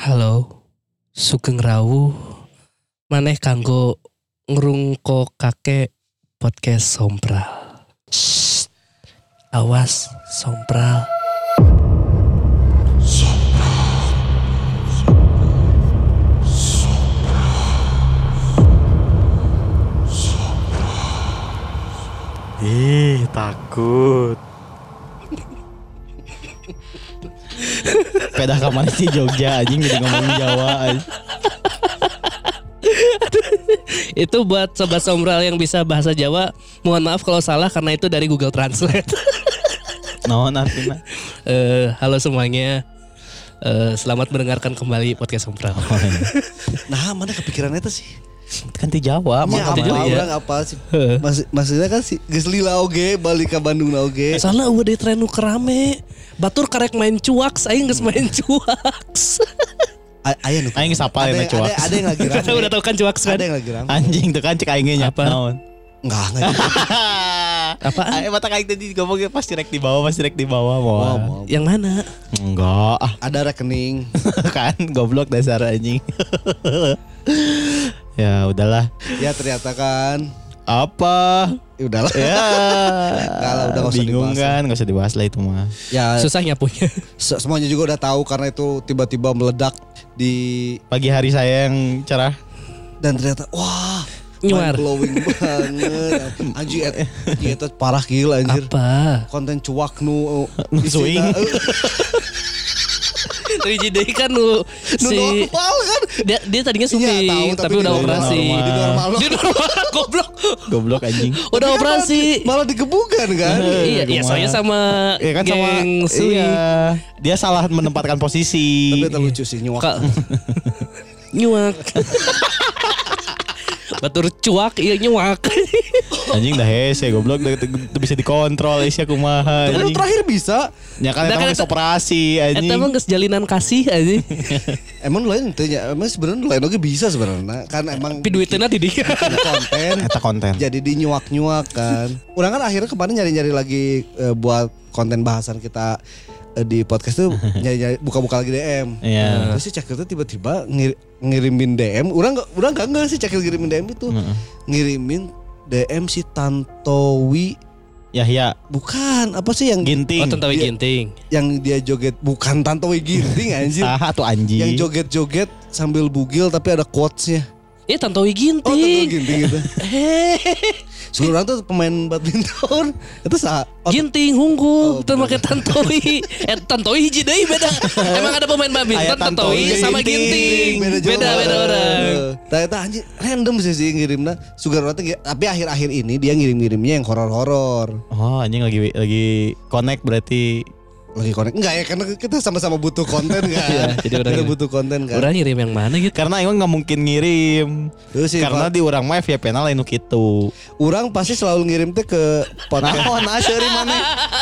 Halo, Sugeng Rawu, maneh kanggo ngrungko kakek podcast Sompral. Shh, awas Sompral. Ih, takut. Pedah kamar sih Jogja anjing jadi ngomong Jawa anjing. Itu buat sobat Sompral yang bisa bahasa Jawa, mohon maaf kalau salah karena itu dari Google Translate. Naon artinya? Eh, halo semuanya. Eh, selamat mendengarkan kembali podcast Sompral. Nah, mana kepikiran itu sih? Kan ti Jawa, Ya, mah apa Jadi ya. orang apa sih? Maksud, maksudnya kan si geus lila oge balik ke Bandung na oge. Soalnya udah di tren nu kerame. Batur karek main cuaks, aing geus main cuaks. A- Aya nu. Aing sapa ada, ya ada, cuak. ada yang lagi rame. Udah tahu kan cuaks kan? Ada yang lagi rame. Anjing tuh kan cek aingnya nya. Apa? Naon? Enggak, enggak. Apaan? Aing mata kayak tadi ngomongnya pasti rek di bawah, pasti rek di bawah mau. Mau, mau. Yang mana? Enggak, ah, Ada rekening. kan goblok dasar anjing. Ya udahlah. Ya ternyata kan. Apa? Ya udahlah. Ya. Enggak lah, udah nggak usah Bingung dibahas. kan, gak usah dibahas lah itu mah. Ya Susah nyapunya. se- semuanya juga udah tahu karena itu tiba-tiba meledak di Pagi hari saya yang cerah. dan ternyata wah Nyuar. glowing banget. Anjing et, anjing eta parah gila anjir. Apa? Konten cuak nu Nu Tapi jadi kan lu nu si normal kan. dia, dia tadinya Iya, syuting tahu, tapi, tapi udah operasi. normal. Di normal. Di normal goblok. Goblok anjing. Udah Tapi operasi. malah, malah digebukan kan. iya, iya soalnya sama Iya kan sama geng Sui. iya. Dia salah menempatkan posisi. Tapi itu lucu sih nyuak. Nyuak. Batur cuak iya nyuak. Anjing dah hese goblok dah- dah- dah bisa dikontrol Isya kumaha Kan anjing. terakhir bisa. Ya kan eta kan mah operasi anjing. Emang geus jalinan kasih aja. Emang lain itu ya. Emang sebenarnya lain oke bisa sebenarnya. Kan emang Tapi duitnya di konten. Eta konten. jadi di nyuak-nyuak kan. Orang kan akhirnya kemarin nyari-nyari lagi eh, buat konten bahasan kita eh, di podcast tuh nyari-nyari buka-buka lagi DM. Iya. Terus si Cakil tuh tiba-tiba ngir- ngirimin DM. Orang nggak, orang nggak nggak sih Cakil ngirimin DM itu. Ngirimin DM si Tantowi Yahya bukan apa sih yang Oh Ginting. tentang Dia- ginting. yang dia joget bukan Tantowi Ginting anjir. Saha tuh anjing. yang joget-joget sambil bugil tapi ada quotes-nya. Eh Tantowi Oh, Tantowi ginting. Ginting itu. Sebenarnya tuh pemain badminton. Itu sah. Oh, Ginting hunggul, Oh, teu make Tantowi. Eh Tantowi hiji deui beda. Emang ada pemain badminton Tantowi Tantowi, sama Ginting. ginting. beda jauh Beda beda orang. Nah, itu anjir random sih sih ngirimnya. Sugar Rotten tapi akhir-akhir ini dia ngirim-ngirimnya yang horor-horor. Oh anjing lagi lagi connect berarti Lagi connect. Enggak ya karena kita sama-sama butuh konten kan. Iya, jadi orang kita ngirim. butuh konten kan. Orang ngirim yang mana gitu? karena emang nggak mungkin ngirim. Terus sih, Karena Pak, di orang mah FYP na lain nu kitu. orang pasti selalu ngirim teh ke podcast. Naon aseri mana?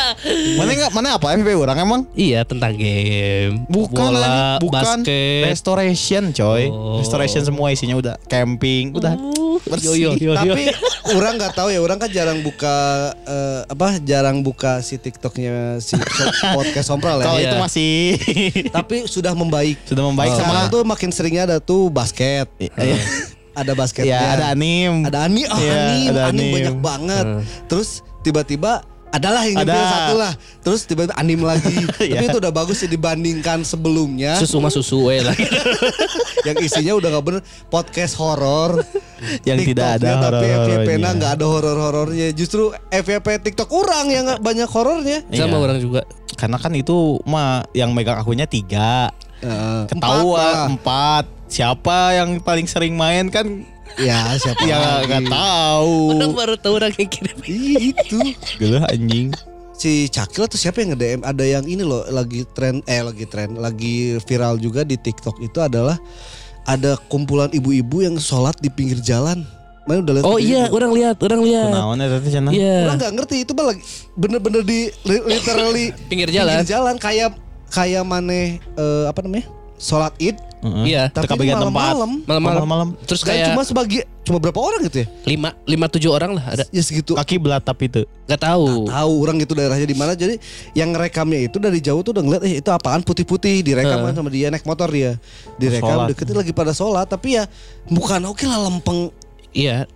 Mana enggak mana apa FYP orang emang? Iya tentang game. Bukan bola, bukan basket. restoration coy. Oh. Restoration semua isinya udah camping, udah bersih. Yo, yo, yo, yo. Tapi orang nggak tahu ya, orang kan jarang buka eh, apa, jarang buka si TikToknya si podcast Sompral ya. Kalau Iya. itu masih Tapi sudah membaik. sudah membaik Sekarang sama tuh makin seringnya ada tuh basket. Iya. ada basketnya. ya ada anim. Ada ani, oh Iya, anim, ada anim anim. banyak banget. Hmm. Terus tiba-tiba adalah yang Ada. satu lah. Terus tiba-tiba anim lagi. Tapi Iya. itu udah bagus sih dibandingkan sebelumnya Susu mah susu we lah. yang isinya udah gak bener podcast horor. Yang tidak ada TikToknya, Tapi FYP-nya horor-horornya. nggak ada horor-horornya. Justru FYP TikTok orang yang banyak horornya. Sama Iya. orang juga. Karena kan itu mah yang megang akunnya tiga. Heeh. Empat lah. Ketahuan empat. Siapa yang paling sering main kan Ya siapa ya lagi? nggak tahu. Orang baru tahu orang yang kirim. Ih, itu Geluh anjing. si Cakil atau siapa yang nge-DM ada yang ini loh lagi tren eh lagi tren lagi viral juga di TikTok itu adalah ada kumpulan ibu-ibu yang sholat di pinggir jalan. Mana udah lihat? Oh iya, orang lihat, orang lihat. Kenaon teh cenah? Iya. Orang nggak ngerti itu mah lagi bener-bener di li- literally Pinggir jalan. pinggir jalan kayak kayak maneh eh, apa namanya sholat id Iya. Tapi kabagian tempat. malam-malam. Malam-malam. Terus kayak cuma sebagai cuma berapa orang gitu ya? lima lima tujuh orang lah ada. Ya segitu. Kaki belat tapi itu. Nggak tahu. Tahu orang itu daerahnya di mana. Jadi yang ngerekamnya itu dari jauh tuh udah ngeliat eh itu apaan putih-putih direkam kan sama dia naik motor dia. Direkam Sholat. deketin lagi pada sholat tapi ya bukan oke lah lempeng. Iya.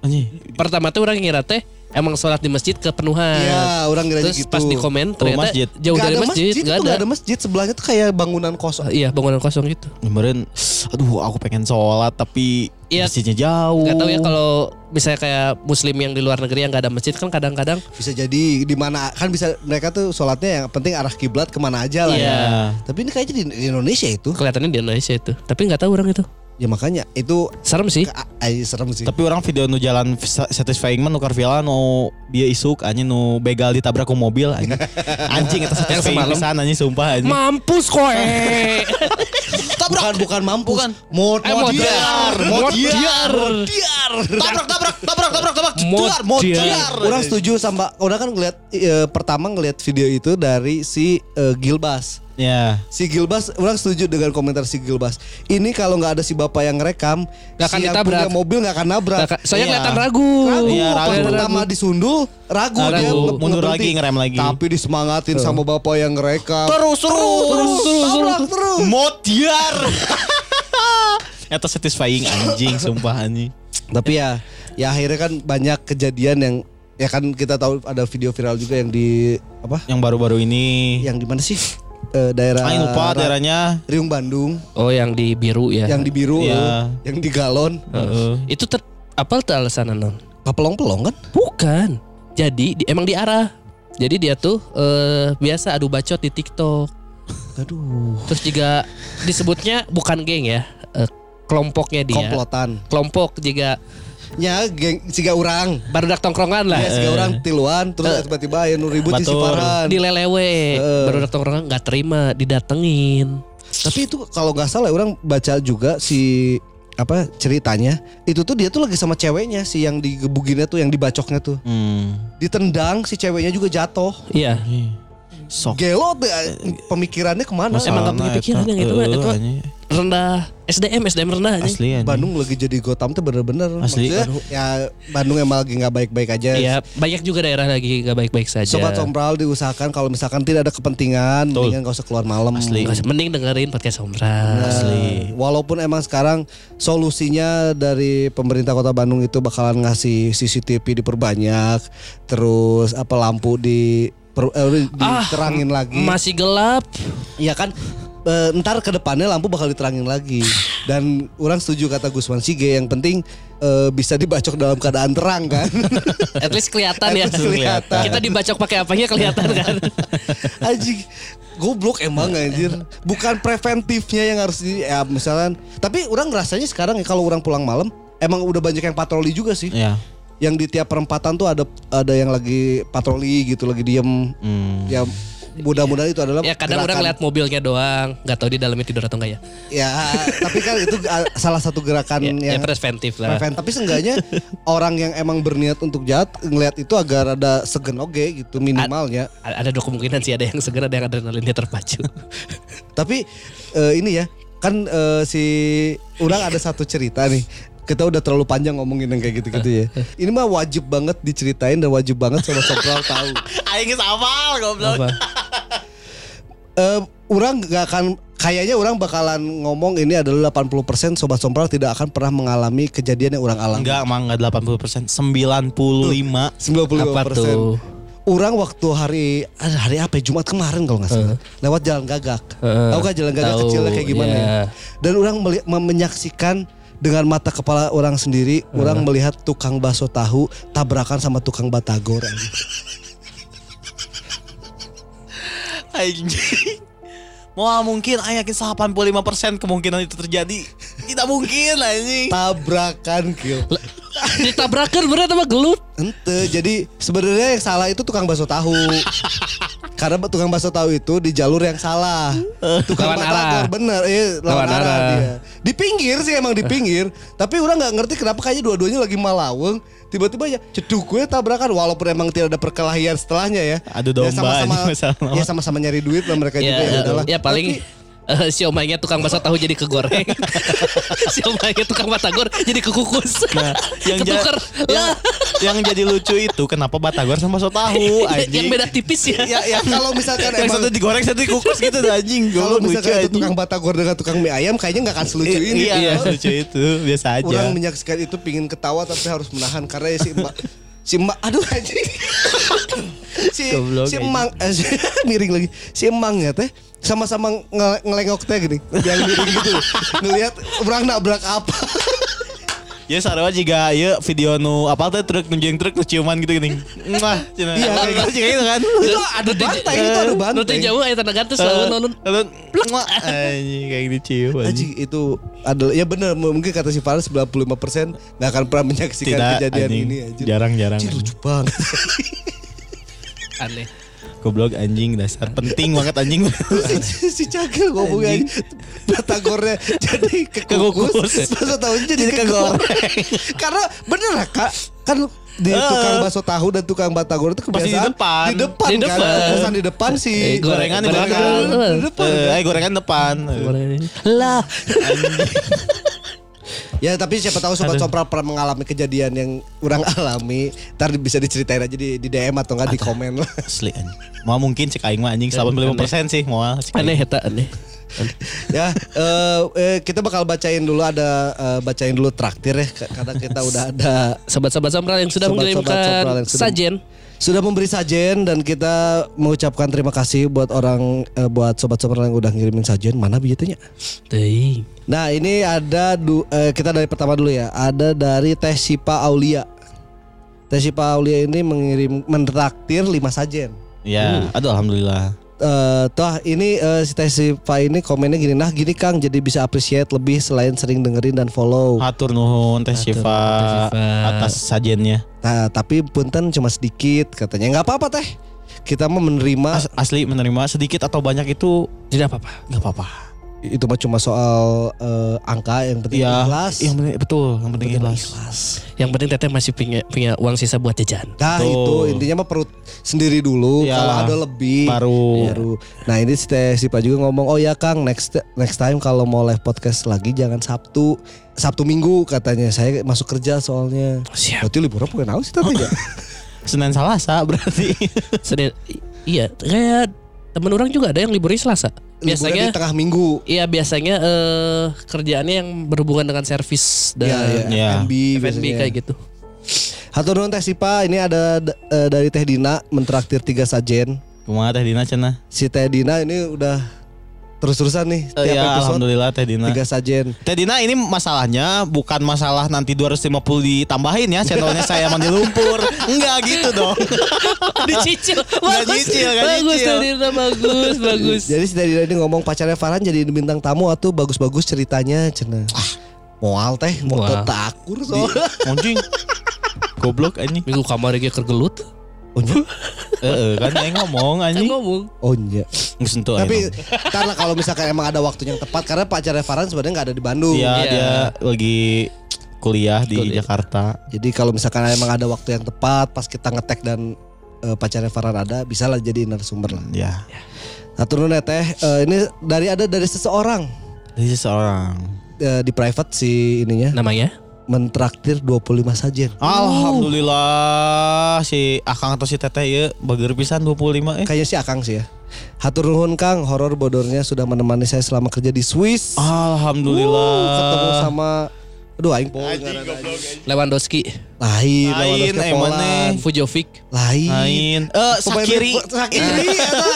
Pertama tuh orang ngira teh emang sholat di masjid kepenuhan. Iya, orang ngira Terus gitu. pas di komen ternyata masjid. jauh Nggak dari ada masjid, itu nggak nggak ada. ada masjid sebelahnya tuh kayak bangunan kosong. Iya bangunan kosong gitu. Kemarin aduh aku pengen sholat tapi Iya. masjidnya jauh. Gak tahu ya kalau misalnya kayak muslim yang di luar negeri yang nggak ada masjid kan kadang-kadang Bisa jadi di mana kan bisa mereka tuh sholatnya yang penting arah kiblat ke mana aja lah Iya. ya. Tapi ini kayaknya di, di Indonesia itu. kelihatannya di Indonesia itu. Tapi nggak tahu orang itu. Ya makanya itu Serem sih. ay, serem sih. Tapi orang video nu jalan sa- satisfying mah nukar villa nu dia isuk anjing nu begal ditabrak ku mobil anjing. Anjing eta satisfying semalam. pisan anjing sumpah anjing. Mampus koe. bukan bukan mampu. Bukan. Mod Eh, modiar. modiar. Modiar. tabrak tabrak tabrak tabrak tabrak Modiar. modiar. Orang setuju sama orang kan ngeliat eh, pertama ngeliat video itu dari si eh, Gilbas. Ya. Si Gilbas, orang setuju dengan komentar si Gilbas. Ini kalau nggak ada si bapak yang rekam, Nggak akan si yang ditabrak. punya mobil nggak akan nabrak. Ka- Soalnya Iya. kelihatan ragu. Ragu, Iya, pas ragu. pertama disundul, ragu, Ragu. dia Mundur lagi, ngerem lagi. Tapi disemangatin sama bapak yang ngerekam. Terus terus terus, tabrak terus. Modiar. Eta satisfying anjing sumpah anjing. Tapi ya, ya akhirnya kan banyak kejadian yang ya kan kita tahu ada video viral juga yang di apa? Yang baru-baru ini Yang di mana sih? Eh, daerah Aing lupa daerahnya. Riung Bandung, Oh yang di biru ya. yang di biru, Iya. eh, yang di galon, Heeh. Itu ter apa tuh alasan non? pelong-pelong kan? Bukan. Jadi di, emang diarah. Jadi dia tuh eh, biasa adu bacot di TikTok. Aduh, Terus juga disebutnya bukan geng ya. eh, kelompoknya dia. komplotan. Kelompok juga Nya geng siga urang. baru dak tongkrongan lah. Ya siga urang tiluan terus tiba-tiba aya nu ribut di. Siparan. Di lelewe. Baru dak tongkrongan nggak terima didatengin. Tapi itu kalau nggak salah orang baca juga si apa ceritanya itu tuh dia tuh lagi sama ceweknya si yang digebuginnya tuh yang dibacoknya tuh Hmm. ditendang si ceweknya juga jatuh Iya. Sok. gelo tuh, eh, pemikirannya ke mana Emang nggak punya pikiran yang itu itu rendah SDM SDM rendah anjing. Asli anjing. Bandung lagi jadi Gotham tuh bener-bener Asli. Maksudnya, ya Bandung emang lagi nggak baik-baik aja Iya, banyak juga daerah lagi gak baik-baik saja. Sobat Sombral diusahakan kalau misalkan tidak ada kepentingan Betul. mendingan gak usah keluar malam Asli. Nggak usah- Mending dengerin podcast Sombral. Asli. Walaupun emang sekarang solusinya dari pemerintah Kota Bandung itu bakalan ngasih CCTV diperbanyak, terus apa lampu di per, eh, diterangin lagi. Masih gelap. Iya kan eh, ntar ke depannya lampu bakal diterangin lagi. Dan orang setuju kata Gusman Sige yang penting eh, bisa dibacok dalam keadaan terang kan. At least kelihatan ya. Least kelihatan. Kita dibacok pakai apanya kelihatan kan. Anjing goblok emang anjir. Bukan preventifnya yang harus di ya misalkan. Tapi orang ngerasanya sekarang ya kalau orang pulang malam emang udah banyak yang patroli juga sih. Ya. Yang di tiap perempatan tuh ada ada yang lagi patroli gitu, lagi diem. Hmm. Ya mudah-mudahan itu adalah ya kadang orang gerakan- lihat mobilnya doang, nggak tahu di dalamnya tidur atau enggak ya. Ya, tapi kan itu uh, salah satu gerakan Ya, ya yang preventif lah. prevent. Tapi seenggaknya orang yang emang berniat untuk jahat ngelihat itu agar ada segen oge gitu minimalnya. A- Ada dua kemungkinan sih ada yang segera ada yang adrenalinnya terpacu. Tapi eh, ini ya, kan eh, si orang ada satu cerita nih. Kita udah terlalu panjang ngomongin yang kayak gitu-gitu ya. Ini mah wajib banget diceritain dan wajib banget sama Sobral tahu. Aing hafal goblok. Apa? Eh, orang gak akan kayaknya orang bakalan ngomong ini adalah 80% sobat Sobral tidak akan pernah mengalami kejadian yang orang alami. Enggak, emang enggak 80%, 95. 95 Apa tuh? Orang waktu hari ada hari apa ya? Jumat kemarin kalau nggak salah lewat jalan gagak. Heeh. Tahu gak jalan gagak Tahu, kecilnya kayak gimana? iya. ya? Dan orang menyaksikan dengan mata kepala orang sendiri, orang melihat tukang bakso tahu tabrakan sama tukang batagor. anjing. Wah mungkin Aing yakin 85% kemungkinan itu terjadi. Tidak mungkin anjing. Tabrakan kill. Ditabrakan bener sama gelut. Ente, jadi sebenarnya yang salah itu tukang bakso tahu. Karena tukang bakso tahu itu di jalur yang salah. Tukang Lawan arah. bener, eh lawan, Lawan arah, arah. dia. Di pinggir sih emang di pinggir, tapi orang nggak ngerti kenapa kayaknya dua-duanya lagi malaweng. Tiba-tiba ya ceduk gue tabrakan walaupun emang tidak ada perkelahian setelahnya ya. Adu domba ya sama-sama ya sama-sama nyari duit lah mereka Ya, juga ya ya, ya paling- Tapi Eh, siomaynya tukang bakso tahu jadi kegoreng. siomaynya tukang batagor jadi kekukus. Nah, yang, ja- Ketuker. yang, yang jadi lucu itu kenapa batagor sama bakso tahu yang anjing. beda tipis ya. Ya, yang Kalau misalkan yang emang satu digoreng satu dikukus gitu anjing. kalau misalkan itu anjing. tukang batagor dengan tukang mie ayam kayaknya nggak akan selucu ini. Iya, Bro. lucu itu biasa aja. Orang menyaksikan itu pingin ketawa tapi harus menahan karena si emak si emak aduh anjing. si Goblok, si emang eh, si- miring lagi. Si emangnya teh sama-sama nge- ngelengok teh gini. Yang miring gitu. Ngelihat orang nabrak apa. Ya sarua juga ya video nu apa tuh truk nunjukin truk nu ciuman gitu gini. Wah, cina. Iya, kayak juga gitu kan. itu ada bantai, itu ada bantai. Nanti jauh aya tanda gantung selalu nonton. Lalu muah, anjing kayak gitu cium anjing. Itu adalah ya benar mungkin kata si Farah 95% nggak akan pernah menyaksikan kejadian ini anjing. Jarang-jarang. Lucu banget. Aneh. Goblok anjing dasar penting banget anjing. si, si Cagil ngomongnya Batagornya jadi kekukus Kekukus. Bakso tahunya jadi kegoreng. Karena bener lah kak Kan di Eh. tukang bakso tahu dan tukang batagor itu Pasti di kebiasaan depan. Di depan Di kan depan. Kebiasaan di depan sih Eh, gorengan di belakang. Di depan Eh, eh, gorengan depan. Lah. Ya tapi siapa tahu sobat Aduh. pernah mengalami kejadian yang kurang alami Ntar bisa diceritain aja di, di DM atau enggak di komen lah Asli anjing. Mau mungkin cek aing mah anjing 85% sih mau cek aing. Aneh eta aneh. ya eh, eh, kita bakal bacain dulu ada eh, bacain dulu traktir ya karena kita udah ada Sobat-sobat Sompral yang sudah Sobat-sobat mengirimkan Sompral yang sudah- sajen. Sudah memberi sajen dan kita mengucapkan terima kasih buat orang eh, buat sobat sobat yang udah ngirimin sajen mana Teuing. nah ini ada du, eh, kita dari pertama dulu ya. Ada dari Teh Sipa Aulia. Teh Sipa Aulia ini mengirim mentraktir 5 sajen Ya, aduh alhamdulillah. Eh toh ini eh, si Teh Sipa ini komennya gini nah gini Kang jadi bisa appreciate lebih selain sering dengerin dan follow Hatur nuhun Teh Syifa. atas sajennya. Nah, tapi punten cuma sedikit katanya. nggak apa-apa teh. Kita mau menerima As- asli menerima sedikit atau banyak itu Tidak apa-apa. nggak apa-apa. Itu mah cuma soal eh, angka yang penting Iya, ikhlas. Yang penting betul, yang penting Penting ikhlas. Yang penting teteh masih punya punya uang sisa buat jajan. Nah, Betul. itu intinya mah perut sendiri dulu. Iya. Kalau ada lebih Baru. baru. Nah, ini si Teh Sipa juga ngomong, "Oh ya Kang, next next time kalau mau live podcast lagi jangan Sabtu. Sabtu Minggu katanya. Saya masuk kerja soalnya." Siap. Berarti liburan bukan naon sih tadi ya? Senin Selasa berarti. Senin, iya, kayak temen orang juga ada yang liburnya Selasa. Liburan Biasanya di tengah minggu. Iya biasanya eh kerjaannya yang berhubungan dengan servis dan Iya, iya, Iya. F&B biasanya. kayak gitu. Hatur nuhun Teh Sipa, ini ada eh, dari Teh Dina mentraktir tiga sajen. Kumaha Teh Dina cenah? Si Teh Dina ini udah terus-terusan nih Eh, tiap ya episode alhamdulillah Teh Dina. tiga sajen. Teh Dina ini masalahnya bukan masalah nanti 250 ditambahin ya channelnya saya mandi lumpur. Enggak gitu dong. Dicicil. Nggak nyicil, nggak bagus nyicil. Tadina, bagus, bagus. Jadi si Teh Dina ini ngomong pacarnya Farhan jadi bintang tamu atau bagus-bagus ceritanya cenah. Ah, moal teh, mau Moal. takur soalnya. anjing. Goblok anjing. Minggu kamar ge kergelut. Oh, iya? Heeh, kan aing ngomong anjing. ngomong. Oh iya. Sentuh Tapi karena kalau misalkan emang ada waktu yang tepat karena pacarnya Farhan sebenarnya nggak ada di Bandung. Iya, Iya. dia lagi kuliah di Kuliah. Jakarta. Jadi kalau misalkan emang ada waktu yang tepat pas kita ngetek dan eh, pacarnya Farhan ada, bisa lah jadi narasumber lah. Ya. Nah turun ya teh, eh, ini dari ada dari seseorang Dari seseorang. eh, di private si ininya Namanya? Mentraktir 25 sajen. Alhamdulillah si Akang atau si Teteh ya bager pisan 25 eh. Kayaknya sih Akang sih ya. Hatur nuhun Kang, horor bodornya sudah menemani saya selama kerja di Swiss. Alhamdulillah. Uh, ketemu sama Aduh aing poho Lewandowski, Lain, Lain, eh, mana? Fujovic. Lain. Lain. Eh Sakiri. Sakiri. eta.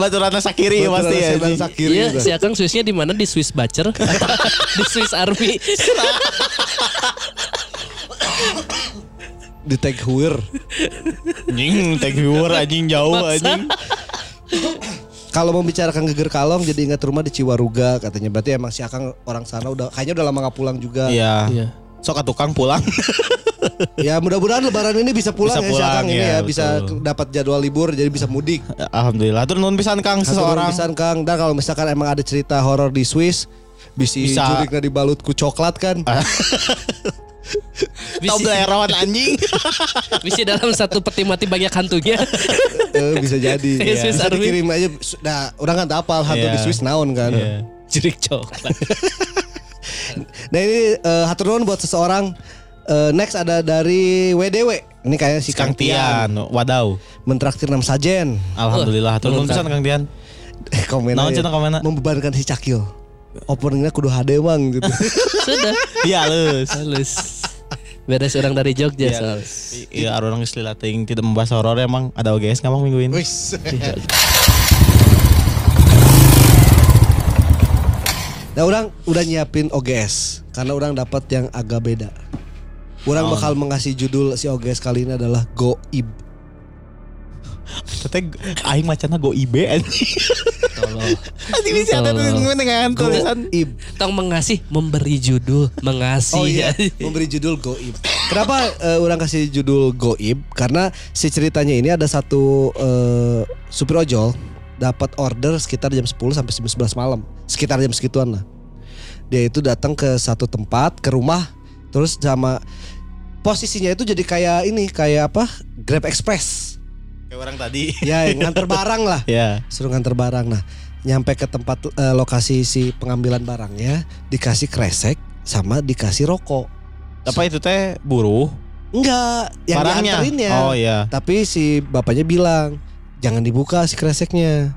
Baturana Sakiri pasti ya. Sakiri. Iya, si Akang Swissnya di mana? Di Swiss Butcher, di Swiss Army. Di Tag Heuer. Anjing tag viewer anjing jauh anjing. Kalau membicarakan geger kalong jadi ingat rumah di Ciwaruga katanya. Berarti emang si Akang orang sana udah kayaknya udah lama gak pulang juga. Iya. Iya. Sok tukang pulang. Ya mudah-mudahan lebaran ini bisa pulang Bisa ya si pulang, Akang ini ya, ya, bisa betul. dapat jadwal libur jadi bisa mudik. Alhamdulillah. Tur nuhun pisan Kang seseorang. pisan Kang. Dan kalau misalkan emang ada cerita horor di Swiss, bisa Bisa. jurikna dibalut ku coklat kan. Bisa, Toblerone anjing. bisa dalam satu peti mati banyak hantunya. Eh, bisa jadi. Kayak Swiss bisa Army. dikirim aja. Nah, orang kan tak hantu Iya. di Swiss naon kan. Iya. Jerik coklat. Nah ini eh, hatur nuhun buat seseorang. Eh, next ada dari WDW. Ini kayaknya si Kang Tian. Tian, wadaw. Mentraktir 6 sajen. Alhamdulillah, hatur nuhun Lengkap. pisan Kang Tian. Komen Naon aja. cenah komenna? Membebankan si Cakil. Openingnya kudu HD mang gitu. Sudah. Iya halus. Halus. Beres orang dari Jogja Iya, soal. Iya, orang geus lilating tidak membahas horor emang ada OGS nggak minggu ini? Wis. Iya. Nah orang udah nyiapin OGS karena orang dapat yang agak beda. Orang bakal mengasih judul si OGS kali ini adalah Goib. Teteh aing macana go IB anjing. Tolong. Anjing bisa ada dengan tulisan Goib. Tong mengasih memberi judul mengasih. Oh iya, memberi judul Goib. Kenapa eh, orang kasih judul Goib? Karena si ceritanya ini ada satu eh, supir ojol dapat order sekitar jam 10 sampai jam 11 malam, sekitar jam segituan lah. Dia itu datang ke satu tempat, ke rumah, terus sama posisinya itu jadi kayak ini, kayak apa? Grab Express. Kayak orang tadi. Ya, nganter barang lah. Ya. Suruh nganter barang. Nah, nyampe ke tempat eh, lokasi si pengambilan barangnya, dikasih kresek sama dikasih rokok. Apa itu teh buruh? Enggak, yang Barangnya. dianterinnya. Oh iya. Tapi si bapaknya bilang, jangan dibuka si kreseknya.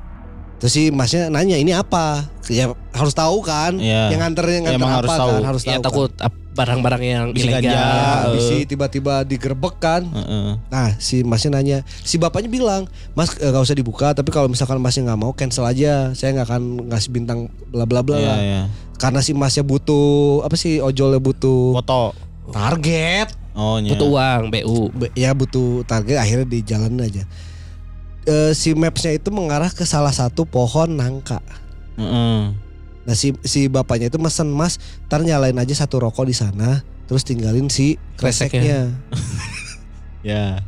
Terus si masnya nanya ini apa? Ya harus tahu kan. Iya. Yang nganternya Ya, nganter emang apa harus tahu. kan? Harus Ya tahu. takut ap- barang-barang yang Bisa ilegal. ganja. Kan. Bisa tiba-tiba digerebek kan. Heeh. Nah si masnya nanya, si bapaknya bilang, mas eh, nggak usah dibuka. Tapi kalau misalkan masnya nggak mau, cancel aja. Saya nggak akan ngasih bintang bla bla bla Iya, lah. iya. Karena si masnya butuh apa sih ojolnya butuh Foto. target. Oh iya. Butuh uang, BU. Ya butuh target akhirnya di jalan aja. Eh, si mapsnya itu mengarah ke salah satu pohon nangka. Heeh. Nah si si bapaknya itu mesen mas, ntar nyalain aja satu rokok di sana, terus tinggalin si kreseknya. Ya.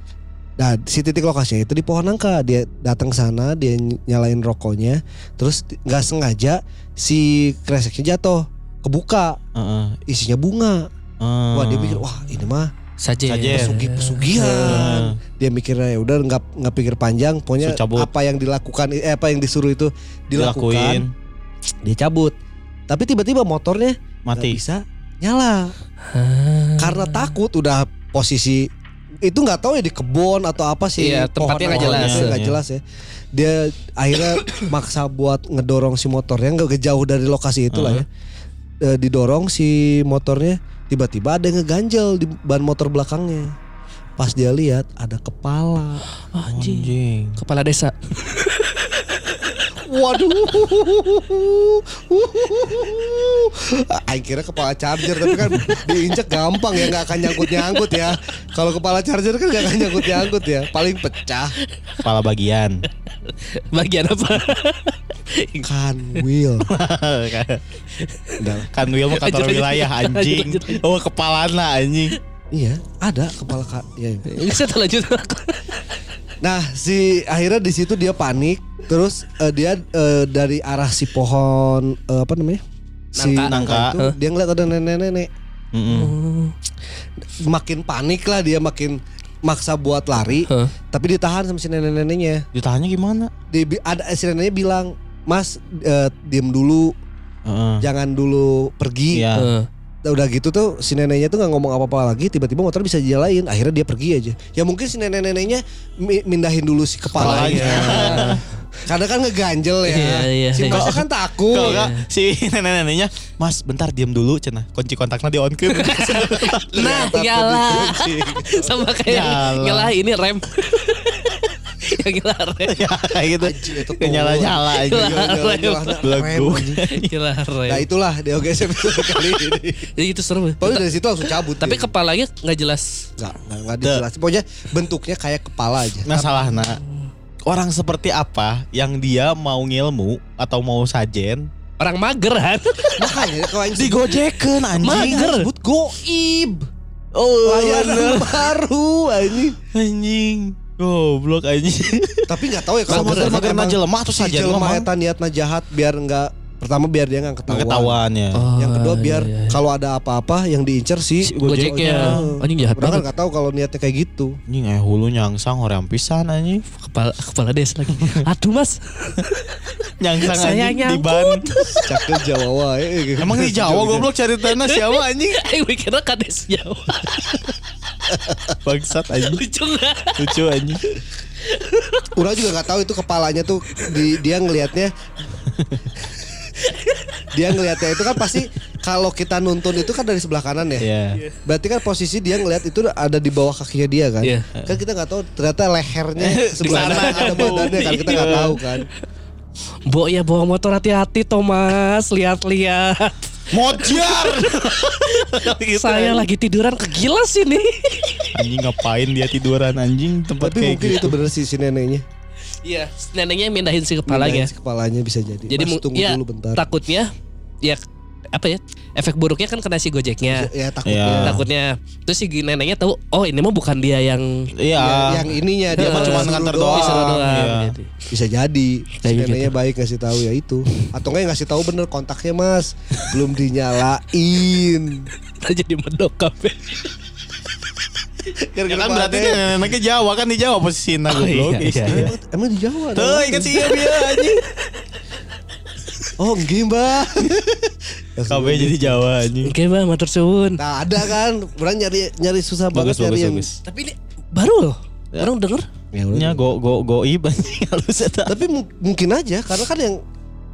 Nah si titik lokasinya itu di pohon nangka. Dia datang ke sana, dia ny- nyalain rokoknya, terus nggak sengaja si kreseknya jatuh, kebuka, Heeh. isinya bunga. Hmm. Wah dia mikir, wah ini mah Saja. Pesugi pesugihan. Dia mikirnya ya udah nggak nggak pikir panjang, pokoknya apa yang dilakukan, eh, apa yang disuruh itu dilakukan, Dilakuin. dia cabut. Tapi tiba-tiba motornya Mati. bisa nyala karena takut udah posisi itu nggak tahu ya di kebun atau apa sih Iya, tempatnya nggak pohon-pohonnya, jelas. nggak Iya. jelas ya dia akhirnya maksa buat ngedorong si motornya nggak jauh dari lokasi itu lah ya Eh, didorong si motornya tiba-tiba ada yang ngeganjel di ban motor belakangnya pas dia lihat ada kepala Anjing. Anjing. Kepala desa. waduh Aing kira kepala charger tapi kan diinjek gampang ya nggak akan nyangkut nyangkut ya kalau kepala charger kan nggak akan nyangkut nyangkut ya paling pecah Kepala bagian. Bagian apa? kan wheel Udah. kan Will mah kantor wilayah anjing. Oh kepalana anjing. iya ada kepala kak ya, ya. Bisa lanjut. Nah, si akhirnya di situ dia panik, terus eh, dia eh, dari arah si pohon eh, apa namanya? Si Nangka. nangka, itu dia ngeliat ada nenek-nenek. Mm-mm. Makin panik lah dia makin maksa buat lari, Hah? tapi ditahan sama si nenek-neneknya. Ditanya gimana? Di, ada si neneknya bilang, "Mas, eh, diem dulu, Heeh. jangan dulu pergi." Iya. Heeh. Udah gitu tuh si neneknya tuh nggak ngomong apa-apa lagi, tiba-tiba motor bisa dijalain, akhirnya dia pergi aja. Ya mungkin si nenek-neneknya mi- mindahin dulu si kepalanya. Karena kan ngeganjel ya. Iya, iya, si iya. masnya kan takut. Kalau enggak si nenek-neneknya, Mas bentar diam dulu cenah. Kunci kontaknya di on Nah, nyala. Sama kayak nyala ini rem. Rem. ya kayak gitu. Anjing, itu Nyala-nyala aja. Belagu. Nyala Nah itulah di OGS episode kali ini. Ya, itu seru. Pokoknya dari situ langsung cabut. Tapi dia. kepalanya nggak jelas. nggak nggak nggak dijelasin. Pokoknya bentuknya kayak kepala aja. Nah salah nah. Orang seperti apa yang dia mau ngilmu atau mau sajen Orang mager kan? Makanya kalau yang digojekeun anjing. Mager. disebut goib. Oh, Layanan baru anjing. anjing. Goblok anjing. Tapi nggak tahu ya kalau Mager, misalkan mager emang na jelema tuh si sajen jelema eta niatna jahat biar nggak Pertama biar dia nggak ketahuan. Ketahuan ya. Oh, Yang kedua iya, biar iya, iya. kalau ada apa-apa yang diincer si, Si Gojeknya. Anjing jahat Orang kan banget. nggak tahu kalau niatnya kayak gitu. Anjing eh hulu nyangsang orang pisan anjing. Kepala kepala des lagi. Aduh mas. Nyangsang Saya anjing di ban. Cakep Jawa wae. Emang di Jawa goblok cari tanah siapa anjing? Eh mikirnya kades Jawa. Bangsat anjing. Lucu nggak? Lucu anjing. Orang juga nggak tahu itu kepalanya tuh di, dia ngelihatnya dia ngelihatnya itu kan pasti kalau kita nuntun itu kan dari sebelah kanan ya. Iya. Berarti kan posisi dia ngelihat itu ada di bawah kakinya dia kan. Iya. Kan kita nggak tahu ternyata lehernya sebelah sana mana ada badannya kan kita nggak Iya. tahu kan. Bo ya bawa motor hati-hati Thomas. Lihat-lihat. Mojar. Gitu, Saya lagi tiduran kegilas ini. Anjing ngapain dia tiduran anjing tempat Tapi kayak mungkin gitu. itu bener sih si neneknya. Iya, neneknya mindahin si kepalanya. Mindahin si kepalanya bisa jadi. Jadi Mas, tunggu ya, dulu bentar. takutnya ya apa ya? Efek buruknya kan kena si Gojeknya. ya takutnya. Iya. Takutnya terus si neneknya tahu oh ini mah bukan dia yang Iya. Ya, yang ininya dia mah cuma nganter doang. disuruh doang gitu. Bisa jadi. Si Kayak neneknya gitu. baik ngasih tahu ya itu. Atau enggak ngasih tahu bener kontaknya Mas. Belum dinyalain. Jadi medok kafe. Ya kan berarti dia neneknya Jawa kan di Jawa posisinya Oh, goblok. iya, iya, iya. Emang di Jawa? Tuh, ingat sih iya dia anjing. Oh enggak mbak KB jadi Jawa anjing. Oke bang, matur suwun. Nah ada kan Orang nyari nyari susah Bagus banget nyari bagus yang bagus. Tapi ini baru loh. Orang denger. Ya. Nya go go goib anjing halus. Tapi mu- mungkin aja Karena kan yang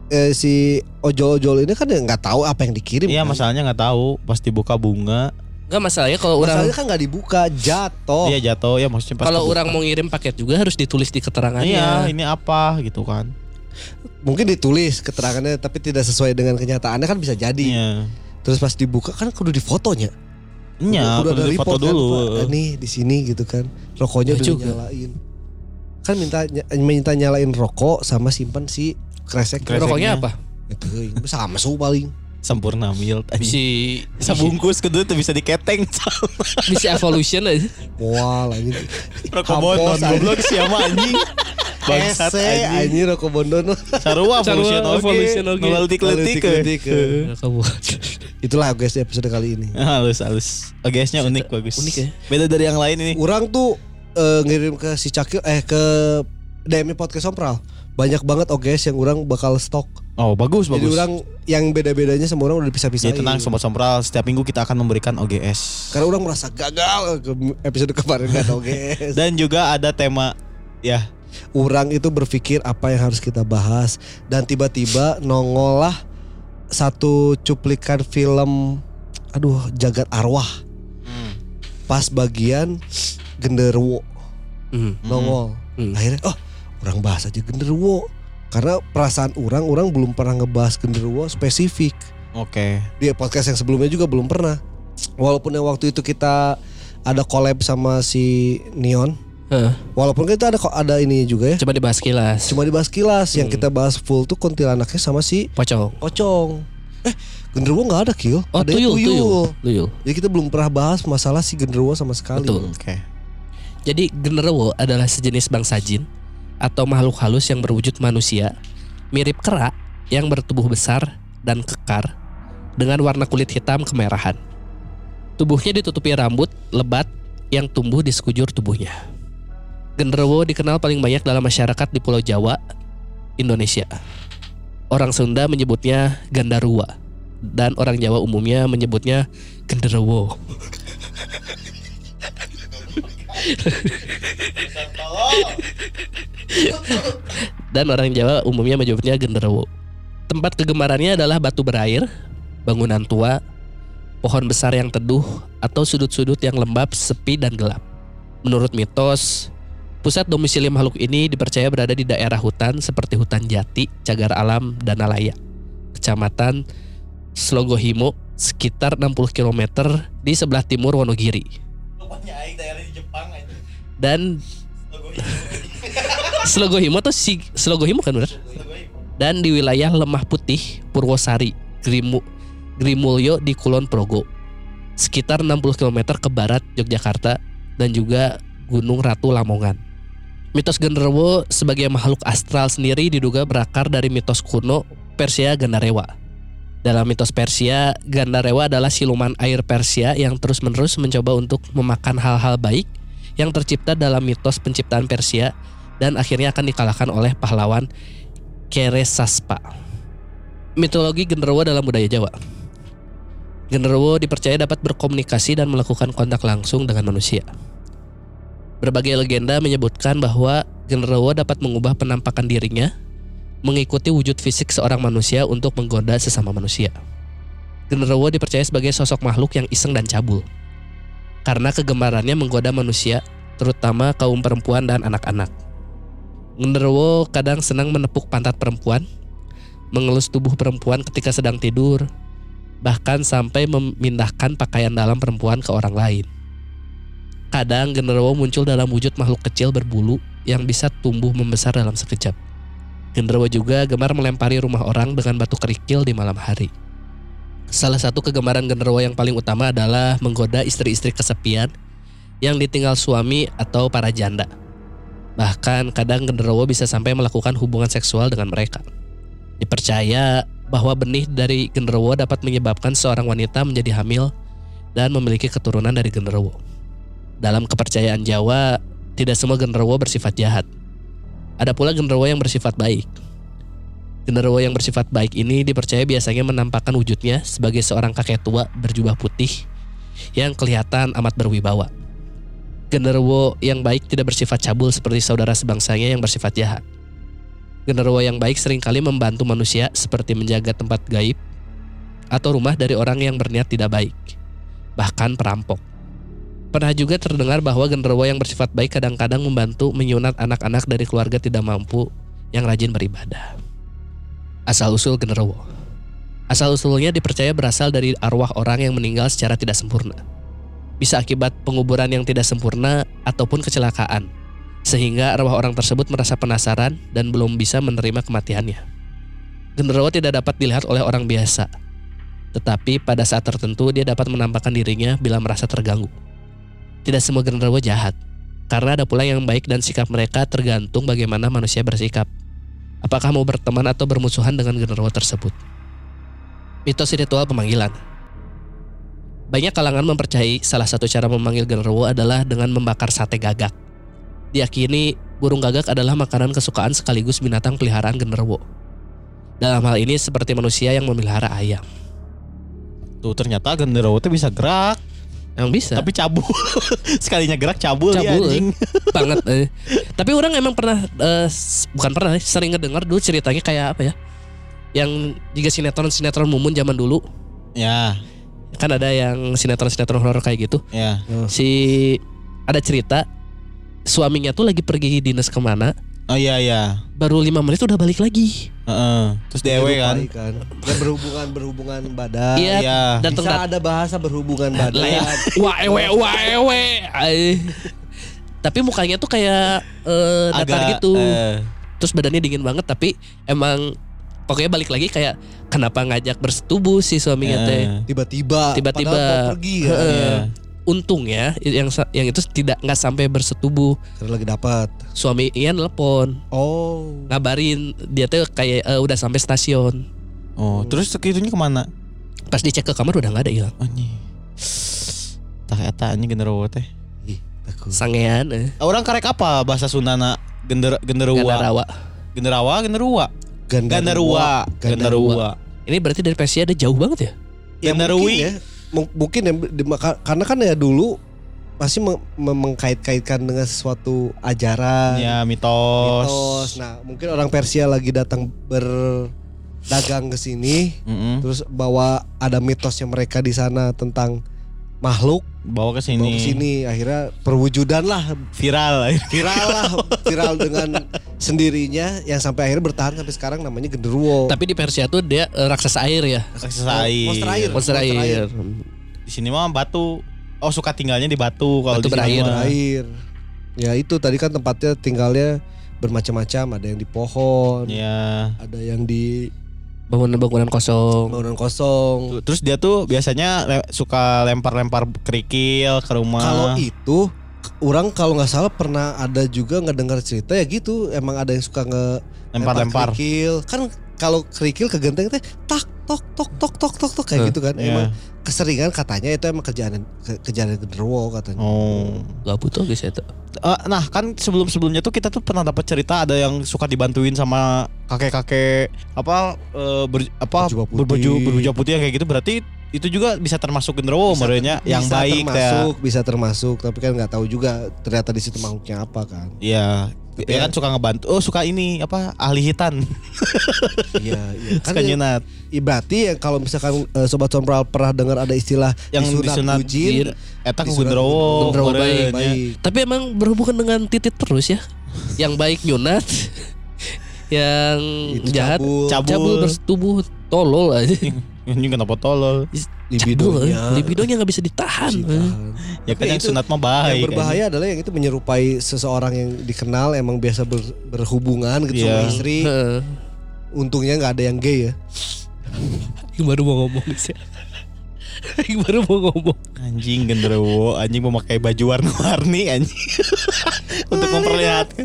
eh, Si ojol-ojol ini kan yang nggak tahu apa yang dikirim Iya kan. masalahnya nggak tahu pas dibuka bunga Enggak masalahnya kalau orang Masalahnya kan nggak dibuka Jatuh. Dia jatuh. Ya maksudnya pas kalau orang mau ngirim paket juga harus ditulis di keterangannya. Iya ini apa gitu kan. Mungkin ditulis keterangannya Tapi tidak sesuai dengan kenyataannya kan bisa jadi. Iya. Terus pas dibuka kan kudu di fotonya. Iya Kudu kudu di foto report kan, dulu. Pak. Nih di sini gitu kan. Rokoknya Ya udah juga. nyalain Kan minta minta nyalain rokok sama simpan si kresek Kreseknya. Rokoknya apa? Itu sama su paling Sempurna mild anjing. Bisi Sabungkus kedua tuh bisa diketeng bisi evolution aja. Anjing. Bonon Hampos, anjing. goblok siapa anjing Bangsat anjing anjing rokok bondono. Sarua evolution oke evolution oke. Kamu Itulah guys di episode kali ini. Halus halus OGS-nya unik bagus Unik ya. Beda dari yang lain ini Orang tuh eh, ngirim ke si Cakil eh ke DM podcast Sompral. Banyak banget OGS yang orang bakal stok. Oh bagus Jadi bagus orang yang beda-bedanya sama orang udah dipisah-pisahin. Jadi tenang Sobat Sompral Setiap minggu kita akan memberikan OGS Karena orang merasa gagal ke episode kemarin ada OGS. Dan juga ada tema Ya orang itu berpikir apa yang harus kita bahas dan tiba-tiba nongol lah satu cuplikan film aduh jagat arwah pas bagian genderuwo Hmm. nongol Hmm. akhirnya oh orang bahas aja genderuwo. Karena perasaan orang orang belum pernah ngebahas genderuwo spesifik. Oke. Di podcast yang sebelumnya juga belum pernah. Walaupun yang waktu itu kita ada collab sama si Neon. Heeh. walaupun kita ada ada ini juga ya. Coba dibahas kilas. Cuma dibahas kilas. Yang kita bahas full tuh kuntilanaknya sama si Pocong. Pocong. Eh genderuwo gak ada Kil? Oh Ada tuyul, tuyul, tuyul. Jadi kita belum pernah bahas masalah si genderuwo sama sekali. Betul. Oke. Jadi genderuwo adalah sejenis bangsa jin atau makhluk halus yang berwujud manusia, mirip kera yang bertubuh besar dan kekar dengan warna kulit hitam kemerahan. Tubuhnya ditutupi rambut lebat yang tumbuh di sekujur tubuhnya. Genderuwo dikenal paling banyak dalam masyarakat di Pulau Jawa, Indonesia. Orang Sunda menyebutnya Gandarua dan orang Jawa umumnya menyebutnya genderuwo. dan orang Jawa umumnya menyebutnya genderuwo. Tempat kegemarannya adalah batu berair, bangunan tua, pohon besar yang teduh, atau sudut-sudut yang lembab, sepi, dan gelap. Menurut mitos, pusat domisili makhluk ini dipercaya berada di daerah hutan seperti hutan jati, cagar alam, dan alaya. Kecamatan Slogohimo, sekitar 60 km di sebelah timur Wonogiri. Dan Slogohimo tuh si Slogohimo kan bener? Dan di wilayah Lemah Putih, Purwosari, Grimu, Grimulyo di Kulon Progo. Sekitar 60 km ke barat Yogyakarta dan juga Gunung Ratu Lamongan. Mitos genderuwo sebagai makhluk astral sendiri diduga berakar dari mitos kuno Persia Gandarewa. Dalam mitos Persia, Gandarewa adalah siluman air Persia yang terus-menerus mencoba untuk memakan hal-hal baik yang tercipta dalam mitos penciptaan Persia dan akhirnya akan dikalahkan oleh pahlawan Keresaspa. Mitologi genderuwo dalam budaya Jawa. Genderuwo dipercaya dapat berkomunikasi dan melakukan kontak langsung dengan manusia. Berbagai legenda menyebutkan bahwa genderuwo dapat mengubah penampakan dirinya mengikuti wujud fisik seorang manusia untuk menggoda sesama manusia. Genderuwo dipercaya sebagai sosok makhluk yang iseng dan cabul. Karena kegemarannya menggoda manusia, terutama kaum perempuan dan anak-anak. Genderuwo kadang senang menepuk pantat perempuan, mengelus tubuh perempuan ketika sedang tidur, bahkan sampai memindahkan pakaian dalam perempuan ke orang lain. Kadang genderuwo muncul dalam wujud makhluk kecil berbulu yang bisa tumbuh membesar dalam sekejap. Genderuwo juga gemar melempari rumah orang dengan batu kerikil di malam hari. Salah satu kegemaran genderuwo yang paling utama adalah menggoda istri-istri kesepian yang ditinggal suami atau para janda. Bahkan kadang genderuwo bisa sampai melakukan hubungan seksual dengan mereka. Dipercaya bahwa benih dari genderuwo dapat menyebabkan seorang wanita menjadi hamil dan memiliki keturunan dari genderuwo. Dalam kepercayaan Jawa, tidak semua genderuwo bersifat jahat. Ada pula genderuwo yang bersifat baik. Genderuwo yang bersifat baik ini dipercaya biasanya menampakkan wujudnya sebagai seorang kakek tua berjubah putih yang kelihatan amat berwibawa. Genderuwo yang baik tidak bersifat cabul seperti saudara sebangsanya yang bersifat jahat. Genderuwo yang baik sering kali membantu manusia seperti menjaga tempat gaib atau rumah dari orang yang berniat tidak baik, bahkan perampok. Pernah juga terdengar bahwa genderuwo yang bersifat baik kadang-kadang membantu menyunat anak-anak dari keluarga tidak mampu yang rajin beribadah. Asal-usul genderuwo Asal-usulnya dipercaya berasal dari arwah orang yang meninggal secara tidak sempurna. Bisa akibat penguburan yang tidak sempurna ataupun kecelakaan, sehingga arwah orang tersebut merasa penasaran dan belum bisa menerima kematiannya. Genderuwo tidak dapat dilihat oleh orang biasa, tetapi pada saat tertentu dia dapat menampakkan dirinya bila merasa terganggu. Tidak semua genderuwo jahat, karena ada pula yang baik dan sikap mereka tergantung bagaimana manusia bersikap. Apakah mau berteman atau bermusuhan dengan genderuwo tersebut? Mitos ritual pemanggilan. Banyak kalangan mempercayai salah satu cara memanggil genderuwo adalah dengan membakar sate gagak. Diyakini burung gagak adalah makanan kesukaan sekaligus binatang peliharaan genderuwo. Dalam hal ini seperti manusia yang memelihara ayam. Tuh ternyata genderuwo tuh bisa gerak, Yang bisa. tapi cabul. Sekalinya gerak cabul, cabul anjing. banget eh. tapi orang emang pernah eh, bukan pernah eh, sering ngedengar dulu ceritanya kayak apa ya yang juga sinetron sinetron mumun zaman dulu Ya, kan ada yang sinetron sinetron horor kayak gitu ya. si ada cerita suaminya tuh lagi pergi dinas ke mana Oh iya iya. baru lima menit udah balik lagi Heeh. Terus dewe kan. Kan. Ya berhubungan berhubungan badan. Iya. Iya. datang Bisa ada bahasa berhubungan badan. lah ya wah ewe wah ewe tapi mukanya tuh kayak eh, datar gitu eh, terus badannya dingin banget tapi emang pokoknya balik lagi kayak kenapa ngajak bersetubuh si suaminya teh eh, Tiba-tiba. Tiba-tiba. padahal mau pergi ya. Iya. Untungnya yang sa- yang itu tidak nggak sampai bersetubuh Karena lagi dapat. suami Ian telepon Oh. ngabarin dia tuh kayak eh, udah sampai stasiun Oh, terus sekitunya ke mana? pas dicek ke kamar udah nggak ada hilang Anjing. Tak eta anjing genderuwo teh. Ih, takut. sangean eh. Orang karek apa bahasa Sundana? Gender genderuwa. Gandarawa. Genderawa, genderuwa. Gandarua. Gandarua. ini berarti dari Persia ada jauh banget ya Ya, mungkin ya. Mung- Mungkin ya karena kan ya dulu mem- mengkait-kaitkan dengan sesuatu ajaran, Ya, mitos. mitos. Nah, mungkin orang Persia lagi datang berdagang ke sini, Mm-mm. terus bawa ada mitosnya mereka di sana tentang makhluk Bawa ke bawa sini. ke sini akhirnya perwujudan lah Viral. viral lah viral dengan sendirinya yang sampai akhirnya bertahan sampai sekarang namanya genderuwo tapi di Persia tuh dia eh, raksasa air ya Raksasa air. Monster air. monster Monster air Di sini mah batu. Oh, suka tinggalnya di batu kalau Batu di sini berair. air ya itu tadi kan tempatnya tinggalnya bermacam-macam ada yang di pohon Ya. ada yang di bangunan-bangunan kosong bangunan kosong Terus dia tuh biasanya le- suka lempar-lempar kerikil ke rumah. kalau itu orang kalau nggak salah pernah ada juga nggak dengar cerita ya gitu emang ada yang suka nge lempar-lempar. kerikil kan kalau kerikil ke genteng teh tak tok tok tok tok tok tok kayak Huh. gitu kan. Iya. Emang keseringan katanya itu emang kerjaan ke- kejadian genderuwo katanya. Oh. Gak butuh guys itu. Eh, nah kan sebelum-sebelumnya tuh kita tuh pernah dapat cerita ada yang suka dibantuin sama kakek-kakek apa eh, ber- apa berbaju berbaju putih yang kayak gitu berarti itu juga bisa termasuk genderuwo menurutnya yang bisa baik ya. termasuk, bisa termasuk, tapi kan nggak tahu juga ternyata di situ makhluknya apa kan. Iya. Ya ya- kan suka ngebantu. Oh suka ini apa ahli hitan. Iya, iya. Kan suka ya, nyunat. i- berarti ya kalau misalkan eh, sobat sompral pernah dengar ada istilah Yang disunat bujin, Eta ku genderuwo. Genderuwo baik. Tapi emang berhubungan dengan titit terus ya. Yang baik nyunat, yang Itu jahat cabul, cabul. cabul bertubuh tolol aja. Ini kenapa tolol? Libidonya. eh. libidonya nggak bisa ditahan. eh. Ditahan. Ya kan yang sunat mah baik. yang berbahaya adalah yang itu menyerupai seseorang yang dikenal emang biasa ber- berhubungan gitu Iya. sama istri. Heeh. Untungnya nggak ada yang gay ya. Yang baru mau ngomong sih. Yang baru mau ngomong. Anjing genderuwo, anjing memakai baju warna-warni anjing. Untuk memperlihatkan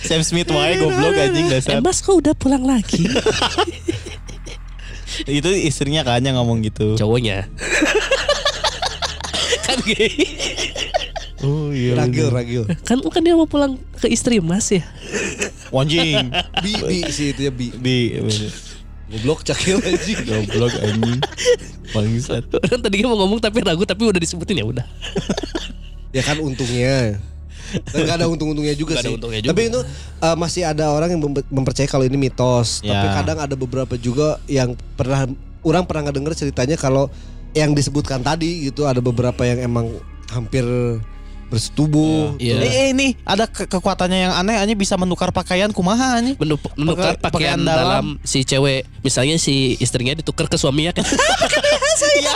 Sam Smith wae goblok anjing Eh dasar. mas kok udah pulang lagi? Itu istrinya kan yang ngomong gitu. Cowoknya. kan gay. Oh iya. Ragil, ragil. Kan kan dia mau pulang ke istri mas ya. Anjing. Bi, bi sih itu ya bi. Bi Goblok cakil anjing. goblok anjing. Bangsat. Orang tadinya mau ngomong tapi ragu tapi udah disebutin ya udah. Ya kan untungnya. Dan gak ada untung-untungnya juga ada sih. untungnya juga. Tapi itu uh, masih ada orang yang mem- mempercayai kalau ini mitos. Ya. Tapi kadang ada beberapa juga yang pernah orang pernah ngedenger ceritanya kalau yang disebutkan tadi gitu ada beberapa yang emang hampir bersetubuh. Iya. Eh, eh, ini ada ke- kekuatannya yang aneh hanya bisa menukar pakaian kumaha anjing. Menu- menukar Pakai- pakaian pakaian dalam. dalam. si cewek. Misalnya si istrinya ditukar ke suaminya kan. Iya,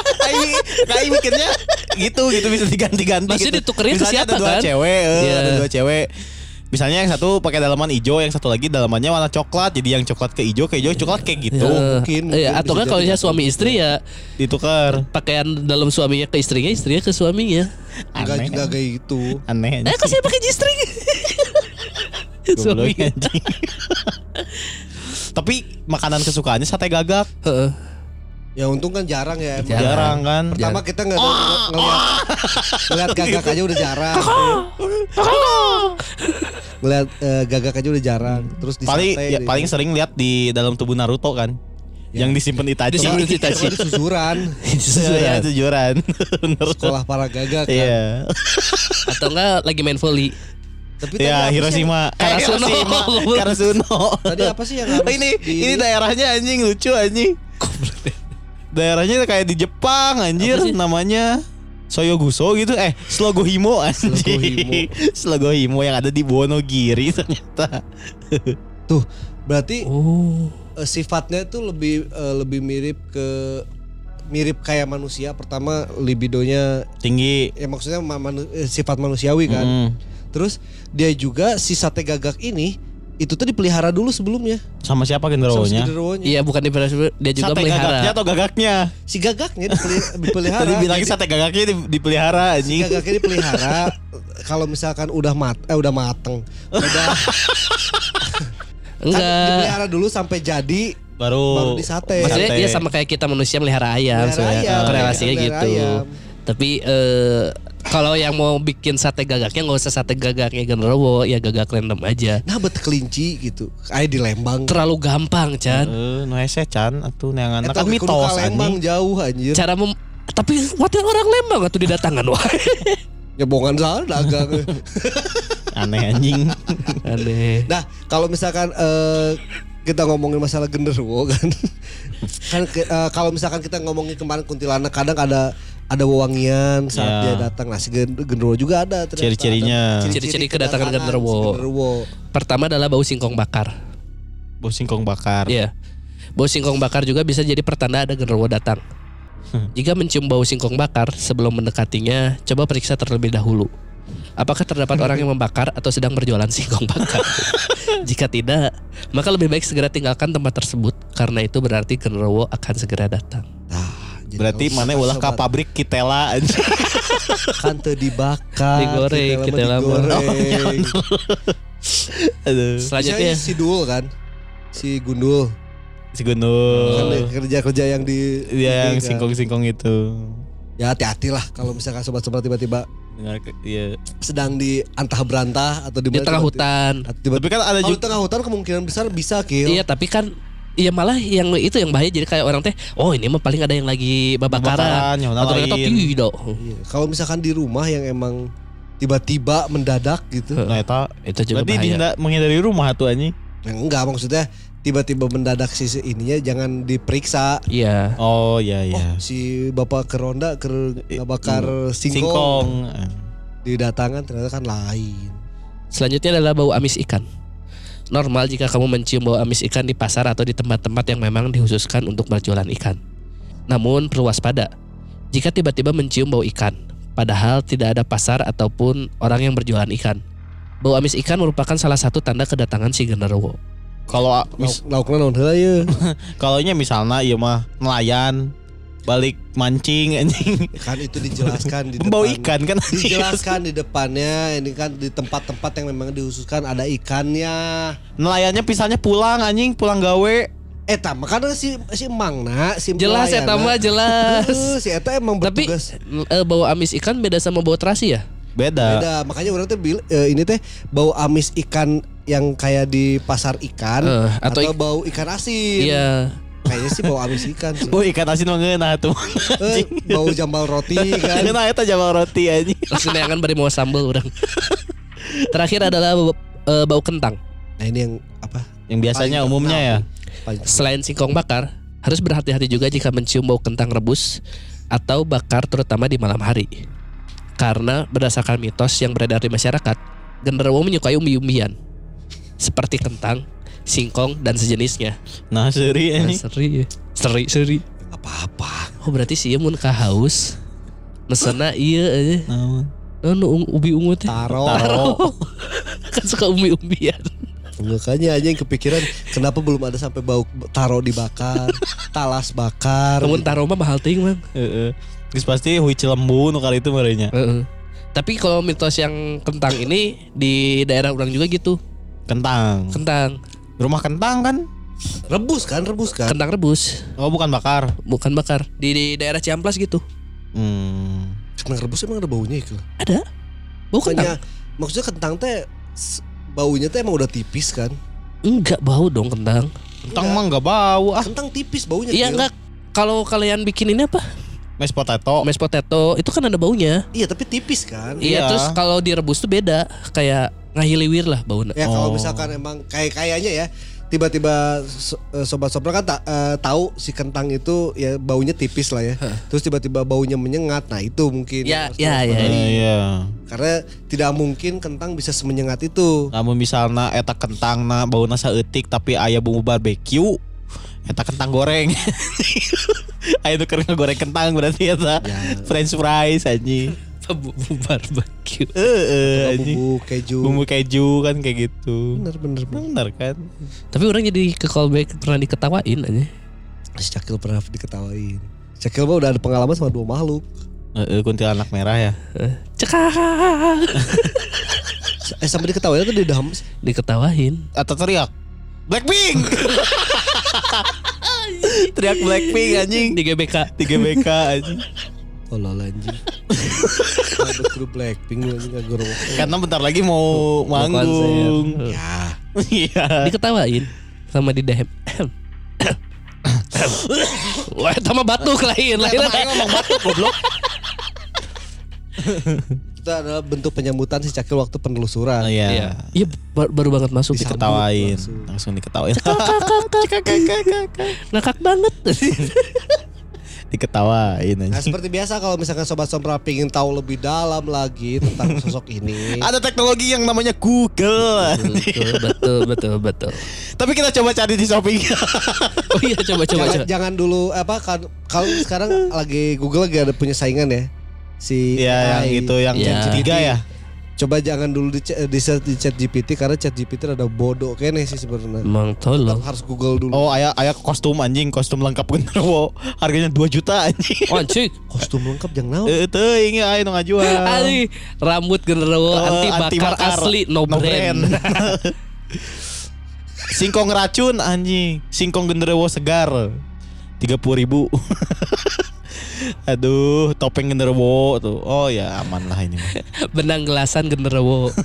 kayak mikirnya gitu gitu bisa diganti-ganti. Maksudnya gitu. ditukernya ke siapa, ada dua kan? cewek, eh, Iya. ada dua cewek. Misalnya yang satu pakai dalaman hijau, yang satu lagi dalamannya warna coklat. Jadi yang coklat ke hijau, ke hijau coklat kayak gitu. Ya, mungkin, iya, mungkin atau kan kalau misalnya suami istri ya Ditukar. pakaian dalam suaminya ke istrinya, istrinya ke suaminya. Enggak Aneh. juga kayak gitu. Aneh. Eh kok saya pakai Suaminya. anjing. Tapi makanan kesukaannya sate gagak. Heeh. Ya untung kan jarang ya. emang. Jarang. Jarang kan. Pertama kita nggak ada ngeliat ngeliat gagak aja udah jarang. Ngeliat eh, gagak aja udah jarang. Terus di paling sate, ya, di- paling sering lihat di dalam tubuh Naruto kan. Ya. Yang disimpan Itachi. Disimpan di Itachi. Susuran Iya, Susuran. Bener. sekolah para gagak kan. Iya. Atau enggak lagi main volley. Tapi Ya Hiroshima. Eh, Karasuno. Hiroshima. Karasuno. Tadi apa sih yang harus ini di- ini daerahnya anjing lucu anjing. Daerahnya kayak di Jepang anjir namanya Soyoguso gitu eh Slogohimo anjing. Slogohimo. Slogohimo yang ada di Wonogiri ternyata. tuh berarti Oh. eh, sifatnya itu lebih eh, lebih mirip ke mirip kayak manusia. Pertama libidonya Tinggi. ya maksudnya ma- manu- eh, sifat manusiawi kan. Mm. Terus dia juga si sate gagak ini itu tuh dipelihara dulu sebelumnya. Sama siapa si genderuwonya? Iya bukan di dia juga Sate gagaknya melihara. atau gagaknya? Si gagaknya dipeli- dipelihara. Tadi bilang Jadi- sate gagaknya di- dipelihara si anjing. gagaknya dipelihara kalau misalkan udah mat eh udah mateng udah kan Enggak. dipelihara dulu sampai jadi baru Baru disate Maksudnya Sate. dia sama kayak kita manusia melihara ayam, Melihara ayam, korelasinya melihara gitu. ayam. Tapi eh kalau yang mau bikin sate gagaknya nggak usah sate gagaknya genderuwo, ya gagak random aja. nah bet kelinci gitu ayo di Lembang Terlalu gampang, Chan. Eh, nu hese can atuh neangan Eta kan mitos Lembang jauh anjir Cara mem tapi watir orang Lembang atau didatangan wae. nyebongan salah dagang Aneh anjing. Aneh. nah kalau misalkan eh, kita ngomongin masalah genderuwo kan kan eh, kalau misalkan kita ngomongin kemarin kuntilanak kadang ada ada wewangian saat Ya. dia datang nah si gen- genderuwo juga ada. Ciri-cirinya. Ciri-ciri kedatangan genderuwo. Pertama adalah bau singkong bakar. Bau singkong bakar. Iya. Bau singkong bakar juga bisa jadi pertanda ada genderuwo datang. Jika mencium bau singkong bakar sebelum mendekatinya, coba periksa terlebih dahulu. Apakah terdapat orang yang membakar atau sedang berjualan singkong bakar? Jika tidak, maka lebih baik segera tinggalkan tempat tersebut karena itu berarti genderuwo akan segera datang. Nah, jadi Berarti mana ulah ka sobat pabrik kitela anjing. kan teu dibakar, Digoreng, kita kita mah digoreng. Aduh. Selanjutnya Misalnya sidul kan. si Gundul. Si Gundul. Kan kerja-kerja yang di Dia yang ini kan. singkong-singkong itu. Ya hati-hati lah kalau misalkan sobat-sobat tiba-tiba Dengar ke- Iya. sedang di antah berantah atau di Di tengah hutan. Tiba, Tapi kan ada juga tengah hutan kemungkinan besar bisa kill. Iya, tapi kan Iya malah yang itu yang bahaya jadi kayak orang teh oh ini mah paling ada yang lagi Babakaran, atau ternyata tidak Iya. Kalau misalkan di rumah yang emang tiba-tiba mendadak gitu. Nah, eta itu juga berarti bahaya dinda- menghindari rumah tuh anjing. Yang enggak maksudnya tiba-tiba mendadak si ininya jangan diperiksa. iya Oh iya Oh, iya. si bapak keronda ke ngabakar singkong, Singkong. didatangan ternyata kan lain. selanjutnya adalah bau amis ikan normal jika kamu mencium bau amis ikan di pasar atau di tempat-tempat yang memang dikhususkan untuk berjualan ikan. Namun perlu waspada. Jika tiba-tiba mencium bau ikan padahal tidak ada pasar ataupun orang yang berjualan ikan bau amis ikan merupakan salah satu tanda kedatangan si genderuwo. Kalau mis- Lauk laukna naon heula kalau nya misalnya iya mah nelayan balik mancing anjing. kan itu dijelaskan di Pembawa depan. ikan kan Dijelaskan di depannya ini kan di tempat-tempat yang memang dikhususkan ada ikannya. Nelayannya pisahnya pulang anjing, pulang gawe. Eh tama kan si si Mangna si jelas ya pelayana. tambah jelas Heuh, si eta emang tapi bertugas eh, bau amis ikan beda sama bau terasi ya Beda. beda makanya orang tuh bil- eh, ini teh bau amis ikan yang kayak di pasar ikan Eh, atau, atau ik- bau ikan asin iya kayaknya sih bau amis ikan sih. Oh ikan asin mah ngeunah tuh. Eh, bau jambal roti kan Ngeunah eta jambal roti anjing. Terus neangan bari mau sambal orang. Terakhir adalah bau, eh, bau kentang. nah ini yang apa Yang biasanya Paling umumnya ya. Paling. Selain singkong bakar, harus berhati-hati juga jika mencium bau kentang rebus atau bakar terutama di malam hari. Karena berdasarkan mitos yang beredar di masyarakat, genderuwo menyukai umbi-umbian. Seperti kentang, singkong, dan sejenisnya. Nah, seri Nah, anjing. seri ya. Seri, seri. apa-apa Oh berarti sih mun ka haus. Mesena iya aja. Naon? Anu ubi ungu teh. taro Taro. kan suka umbi-umbian. makanya aja yang kepikiran kenapa belum ada sampai bau taro dibakar talas bakar Namun taro mah mahal ting mang. Heeh. Pasti hui cilembu nu kali itu merenya. Heeh. Tapi kalau mitos yang kentang ini di daerah orang juga gitu. Kentang. Kentang, Rumah kentang kan? rebus kan rebus kan kentang rebus, Oh, bukan bakar. bukan bakar. Di, di daerah Ciamplas gitu. Hmm. kentang rebus emang ada baunya itu Ada. Bau kentang. maksudnya kentang teh baunya teh emang udah tipis kan Enggak bau dong kentang. Kentang mah enggak bau ah. kentang tipis baunya Iya enggak. Kalau kalian bikin ini apa? Mashed potato. Mashed potato itu kan ada baunya. iya tapi tipis kan Iya, Iya. terus kalau direbus tuh beda, kayak ngahiliwir lah baunya. ya kalau Oh. misalkan emang kayak kayaknya ya tiba-tiba so- eh, sobat-sobat kan ta- eh, tahu si kentang itu ya baunya tipis lah ya terus tiba-tiba baunya menyengat nah itu mungkin Ya, ya, ya. Eh, Iya. karena tidak mungkin kentang bisa semenyengat itu Namun misalnya eta kentang na bau nasa etik tapi ayah bumbu barbeque eta kentang goreng. Aya nu keur goreng kentang berarti eta. Ya. French fries anjing. Bumbu barbecue. Heeh anjing. bumbu keju Bumbu keju kan kayak gitu. bener bener bener Bener kan? Tapi orang jadi ke callback pernah diketawain aja. si Cakil pernah diketawain Cakil mah udah ada pengalaman sama dua makhluk Heeh kuntilanak merah ya. Cekak. eh sampai diketawain tuh di dalam Diketawain. Atau teriak Blackpink. teriak Blackpink anjing. Di GBK. Di GBK anjing. Tolol anjing ada grup Blackpink anjing gak guru Karena bentar lagi mau manggung. ya Iya. Diketawain sama di DM. Wah, mah batuk lain, lain. Ngomong batuk goblok. itu adalah bentuk penyambutan si Cakil waktu penelusuran Oh, iya. Iya. Iya, bar- baru banget masuk gitu. Diketawain, Langsung. langsung diketawain. Ngakak banget. diketawain Nah anjing. seperti biasa kalau misalkan Sobat Sompra pengen tahu lebih dalam lagi tentang sosok ini Ada teknologi yang namanya Google. betul, betul, betul, betul. Tapi kita coba cari di Shopee. Oh iya, coba, coba, jangan, coba. jangan dulu apa kan kalau sekarang lagi Google lagi ada punya saingan ya si Iya, yang itu yang Iya. ketiga ya. Coba jangan dulu di, di search di chat GPT karena chat GPT ada bodoh kayaknya sih sebenarnya Emang tolong. harus Google dulu Oh, ayah ayah kostum anjing, kostum lengkap genderuwo. Harganya 2 juta anjing. Oh, anjing. kostum lengkap jangan naon Eh, teuing ya aya nu ngajual. Ali, rambut genderuwo Oh, anti anti bakar bakar. asli no, No brand. brand. Singkong racun anjing. Singkong genderuwo segar. 30 ribu. Aduh, topeng genderuwo tuh. Oh ya aman lah ini. mah. Benang gelasan genderuwo.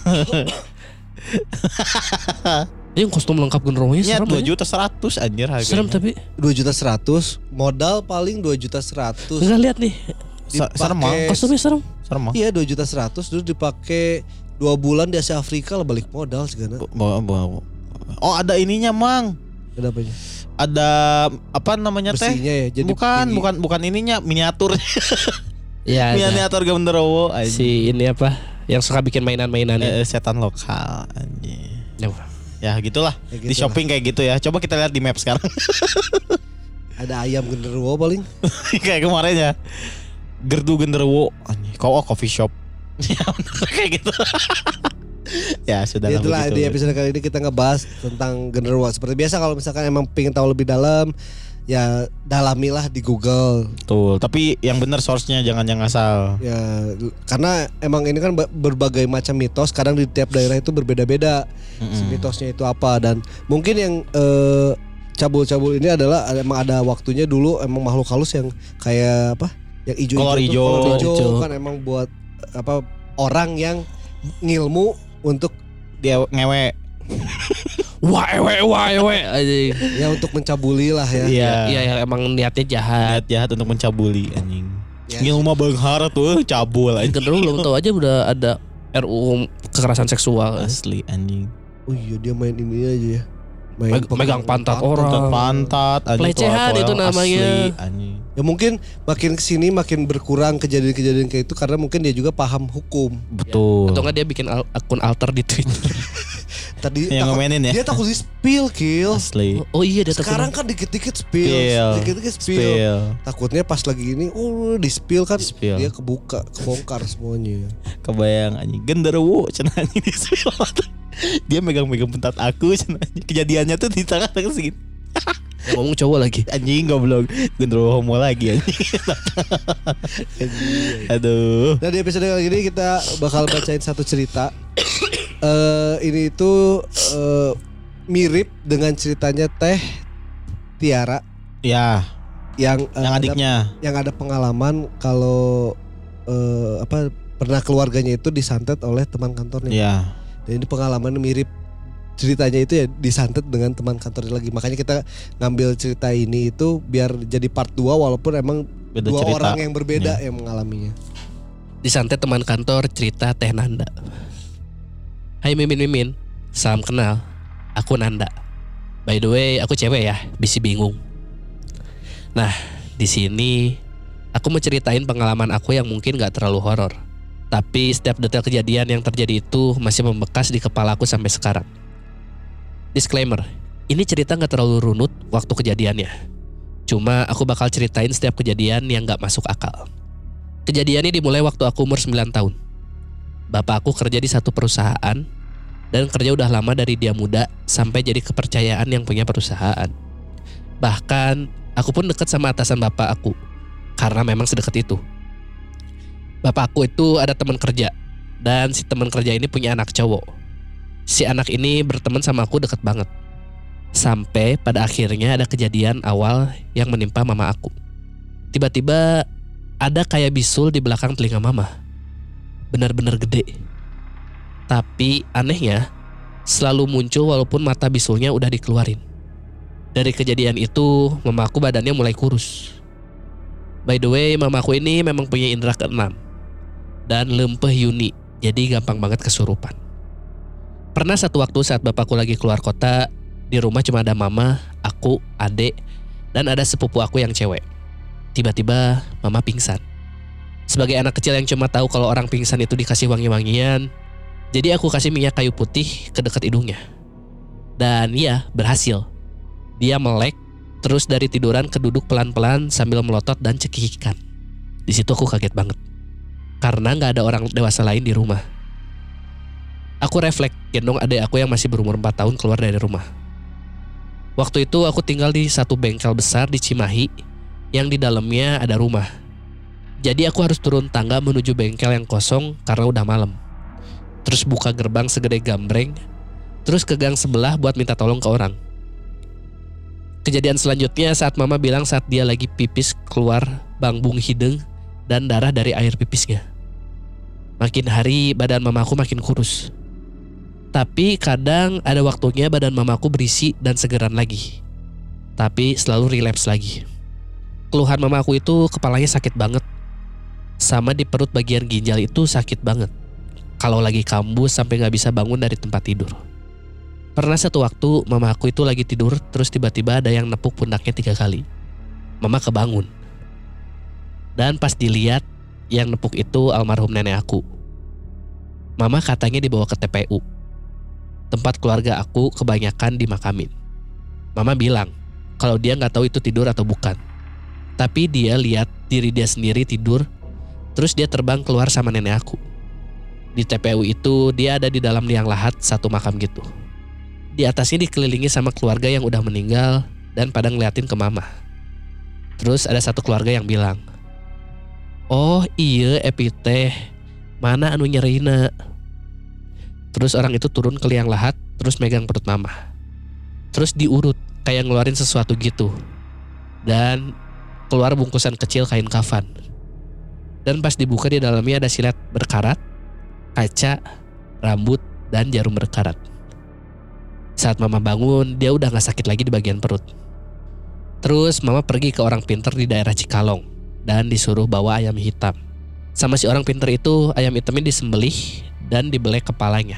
Ini kostum lengkap genderuwonya Ya serem 2 aja. juta 100 anjir harganya. Serem tapi 2 juta 100 modal paling 2 juta 100 enggak lihat nih. Sa- serem mah. dipakai- Kostumnya serem. Serem mah. Iya 2 juta 100 dulu dipakai dua bulan di Asia Afrika lah balik modal segala. Bawa- bawa- Oh ada ininya mang. Kenapa ya? Ada apa namanya teh? Besinya ya. Jadi bukan, tinggi. bukan, bukan ininya miniatur, Ya, miniatur genderuwo. anjing. si ini apa? Yang suka bikin mainan-mainan Eh, setan lokal anjing. Ya. Ya gitulah. Ya Di gitu shopping kayak gitu ya. Coba kita lihat di map sekarang. Ada ayam genderuwo paling. kayak kemarin ya. Gerdu genderuwo. Anjing. Kok oh, coffee shop. ya kayak gitu. Ya sudah lah Itulah begitu. di episode kali ini kita ngebahas tentang genderuwo. Seperti biasa kalau misalkan emang pengen tahu lebih dalam ya dalamilah di Google. Betul. Tapi yang benar source-nya jangan yang asal. Ya karena emang ini kan ba- berbagai macam mitos. Kadang di tiap daerah itu berbeda-beda si Mm-mm. mitosnya itu apa dan mungkin yang eh, cabul-cabul ini adalah emang ada waktunya dulu emang makhluk halus yang kayak apa? Yang hijau Kolor Hijau. kan emang buat apa orang yang ngilmu untuk Dia ngewe. Wah, ewe, wah, ewe. Anjing. ya untuk mencabuli lah ya. Iya. Iya, yang emang niatnya jahat. Niat jahat untuk mencabuli anjing. Ya. Ngilmu mah benghar tuh cabul anjing. Genderuwo belum tahu aja udah ada RUU kekerasan seksual. Asli anjing. Oh iya dia main ini aja ya. Main Meg- megang pantat orang. Pantat pantat anjing. Pelecehan itu namanya. Asli. Ya mungkin makin ke sini makin berkurang kejadian-kejadian kayak itu karena mungkin dia juga paham hukum. Betul. Atau enggak dia bikin al- akun alter di Twitter. Tadi Yang takut- ngomenin ya. Dia takut di spill kill. Asli. Oh iya dia takut- Sekarang kan dikit-dikit spill, dikit-dikit spill. Spill. Takutnya pas lagi ini, oh di spill kan dia kebuka, kebongkar semuanya. Kebayang anjing. Genderuwo cenah anjing di spill. Dia megang-megang pantat aku cenah anjing. Kejadiannya tuh di tengah-tengah segini. Yang ngomong cowok lagi. Anjing goblok. Genderuwo homo lagi anjing. Aduh. Nah di episode kali ini kita bakal bacain satu cerita. Eh ini itu eh, mirip dengan ceritanya Teh Tiara Ya, yang eh, yang ada- adiknya. yang ada pengalaman kalau eh, apa pernah keluarganya itu disantet oleh teman kantornya. Ya. Dan ini pengalaman mirip ceritanya itu ya disantet dengan teman kantornya lagi. Makanya kita ngambil cerita ini itu biar jadi part 2 walaupun emang Beda dua cerita. orang yang berbeda yang mengalaminya. Disantet teman kantor cerita Teh Nanda. Hai Mimin Mimin, salam kenal. Aku Nanda. By the way, aku cewek ya, bisi bingung. Nah, di sini aku mau ceritain pengalaman aku yang mungkin gak terlalu horor. Tapi setiap detail kejadian yang terjadi itu masih membekas di kepala aku sampai sekarang. Disclaimer, ini cerita gak terlalu runut waktu kejadiannya. Cuma aku bakal ceritain setiap kejadian yang gak masuk akal. Kejadian ini dimulai waktu aku umur 9 tahun. Bapak aku kerja di satu perusahaan dan kerja udah lama dari dia muda sampai jadi kepercayaan yang punya perusahaan. Bahkan aku pun dekat sama atasan bapak aku karena memang sedekat itu. Bapak aku itu ada teman kerja dan si teman kerja ini punya anak cowok. Si anak ini berteman sama aku deket banget. Sampai pada akhirnya ada kejadian awal yang menimpa mama aku. Tiba-tiba ada kayak bisul di belakang telinga mama. Benar-benar gede. Tapi anehnya selalu muncul walaupun mata bisulnya udah dikeluarin. Dari kejadian itu, mamaku badannya mulai kurus. By the way, mamaku ini memang punya indera keenam dan lempeh Yuni, jadi gampang banget kesurupan. Pernah satu waktu saat bapakku lagi keluar kota, di rumah cuma ada mama, aku, adek, dan ada sepupu aku yang cewek. Tiba-tiba mama pingsan. Sebagai anak kecil yang cuma tahu kalau orang pingsan itu dikasih wangi-wangian, jadi aku kasih minyak kayu putih ke dekat hidungnya. Dan ya, berhasil. Dia melek, terus dari tiduran keduduk pelan-pelan sambil melotot dan cekikikan. Di situ aku kaget banget. Karena nggak ada orang dewasa lain di rumah. Aku refleks gendong adik aku yang masih berumur 4 tahun keluar dari rumah. Waktu itu aku tinggal di satu bengkel besar di Cimahi yang di dalamnya ada rumah. Jadi aku harus turun tangga menuju bengkel yang kosong karena udah malam. Terus buka gerbang segede gambreng Terus ke gang sebelah buat minta tolong ke orang. Kejadian selanjutnya saat mama bilang saat dia lagi pipis keluar bangbung hidung dan darah dari air pipisnya. Makin hari badan mamaku makin kurus. Tapi kadang ada waktunya badan mamaku berisi dan segeran lagi. Tapi selalu relapse lagi. Keluhan mamaku itu kepalanya sakit banget. Sama di perut bagian ginjal itu sakit banget. Kalau lagi kambuh sampai nggak bisa bangun dari tempat tidur. Pernah satu waktu mama aku itu lagi tidur terus tiba-tiba ada yang nepuk pundaknya tiga kali. Mama kebangun. Dan pas dilihat yang nepuk itu almarhum nenek aku. Mama katanya dibawa ke TPU. Tempat keluarga aku kebanyakan dimakamin. Mama bilang kalau dia nggak tahu itu tidur atau bukan. Tapi dia lihat diri dia sendiri tidur, terus dia terbang keluar sama nenek aku. Di TPU itu dia ada di dalam liang lahat satu makam gitu. Di atasnya dikelilingi sama keluarga yang udah meninggal dan pada ngeliatin ke mama. Terus ada satu keluarga yang bilang, Oh iya Epi teh, mana anu nyerina? Terus orang itu turun ke liang lahat, terus megang perut mama. Terus diurut, kayak ngeluarin sesuatu gitu. Dan keluar bungkusan kecil kain kafan. Dan pas dibuka di dalamnya ada silet berkarat, kaca, rambut, dan jarum berkarat. Saat mama bangun, dia udah gak sakit lagi di bagian perut. Terus mama pergi ke orang pinter di daerah Cikalong dan disuruh bawa ayam hitam. Sama si orang pinter itu ayam hitamnya disembelih dan dibelek kepalanya.